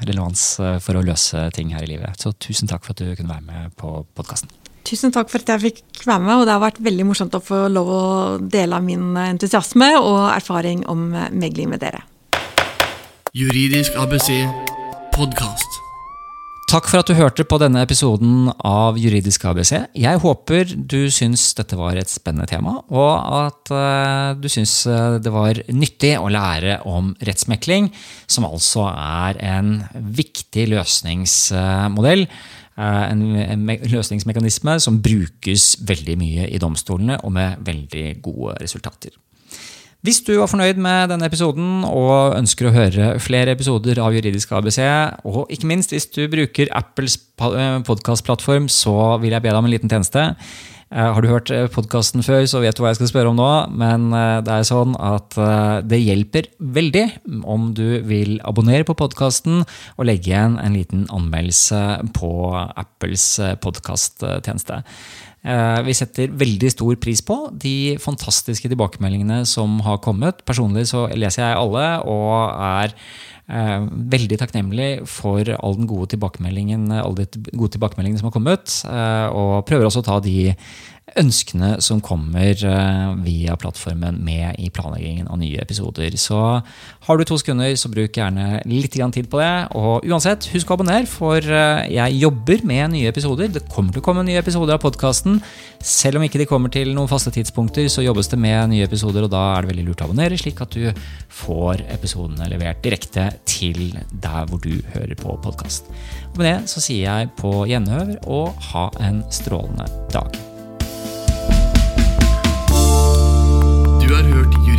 relevans for å løse ting her i livet. Så tusen takk for at du kunne være med på podkasten. Tusen takk for at jeg fikk være med, og det har vært veldig morsomt å få lov å dele av min entusiasme og erfaring om megling med dere. Juridisk ABC podkast. Takk for at du hørte på denne episoden av Juridisk ABC. Jeg håper du syns dette var et spennende tema, og at uh, du syns eh, det var nyttig å lære om rettsmekling, som altså er en viktig løsningsmodell. En, en løsningsmekanisme som brukes veldig mye i domstolene, og med veldig gode resultater. Hvis du var fornøyd med denne episoden og ønsker å høre flere episoder av Juridisk ABC, og ikke minst hvis du bruker Apples eh, podkastplattform, så vil jeg be deg om en liten tjeneste. Eh, har du hørt eh, podkasten før, så vet du hva jeg skal spørre om nå. Men det er sånn at det hjelper veldig om du vil abonnere på podkasten og legge igjen en liten anmeldelse på Apples podkasttjeneste. Eh, vi setter veldig stor pris på de fantastiske tilbakemeldingene som har kommet. Personlig så leser jeg alle og er eh, veldig takknemlig for all den gode tilbakemeldingen, alle de gode tilbakemeldingene som har kommet. Eh, og prøver også å ta de ønskene som kommer eh, via plattformen med i planleggingen av nye episoder. Så har du to sekunder, så bruk gjerne litt tid på det. Og uansett, husk å abonnere, for eh, jeg jobber med nye episoder. Det kommer til å komme nye episoder av podkasten. Selv om ikke de kommer til noen faste tidspunkter, så jobbes det med nye episoder, og da er det veldig lurt å abonnere, slik at du får episodene levert direkte til der hvor du hører på podkast. Med det så sier jeg på gjenhør og ha en strålende dag.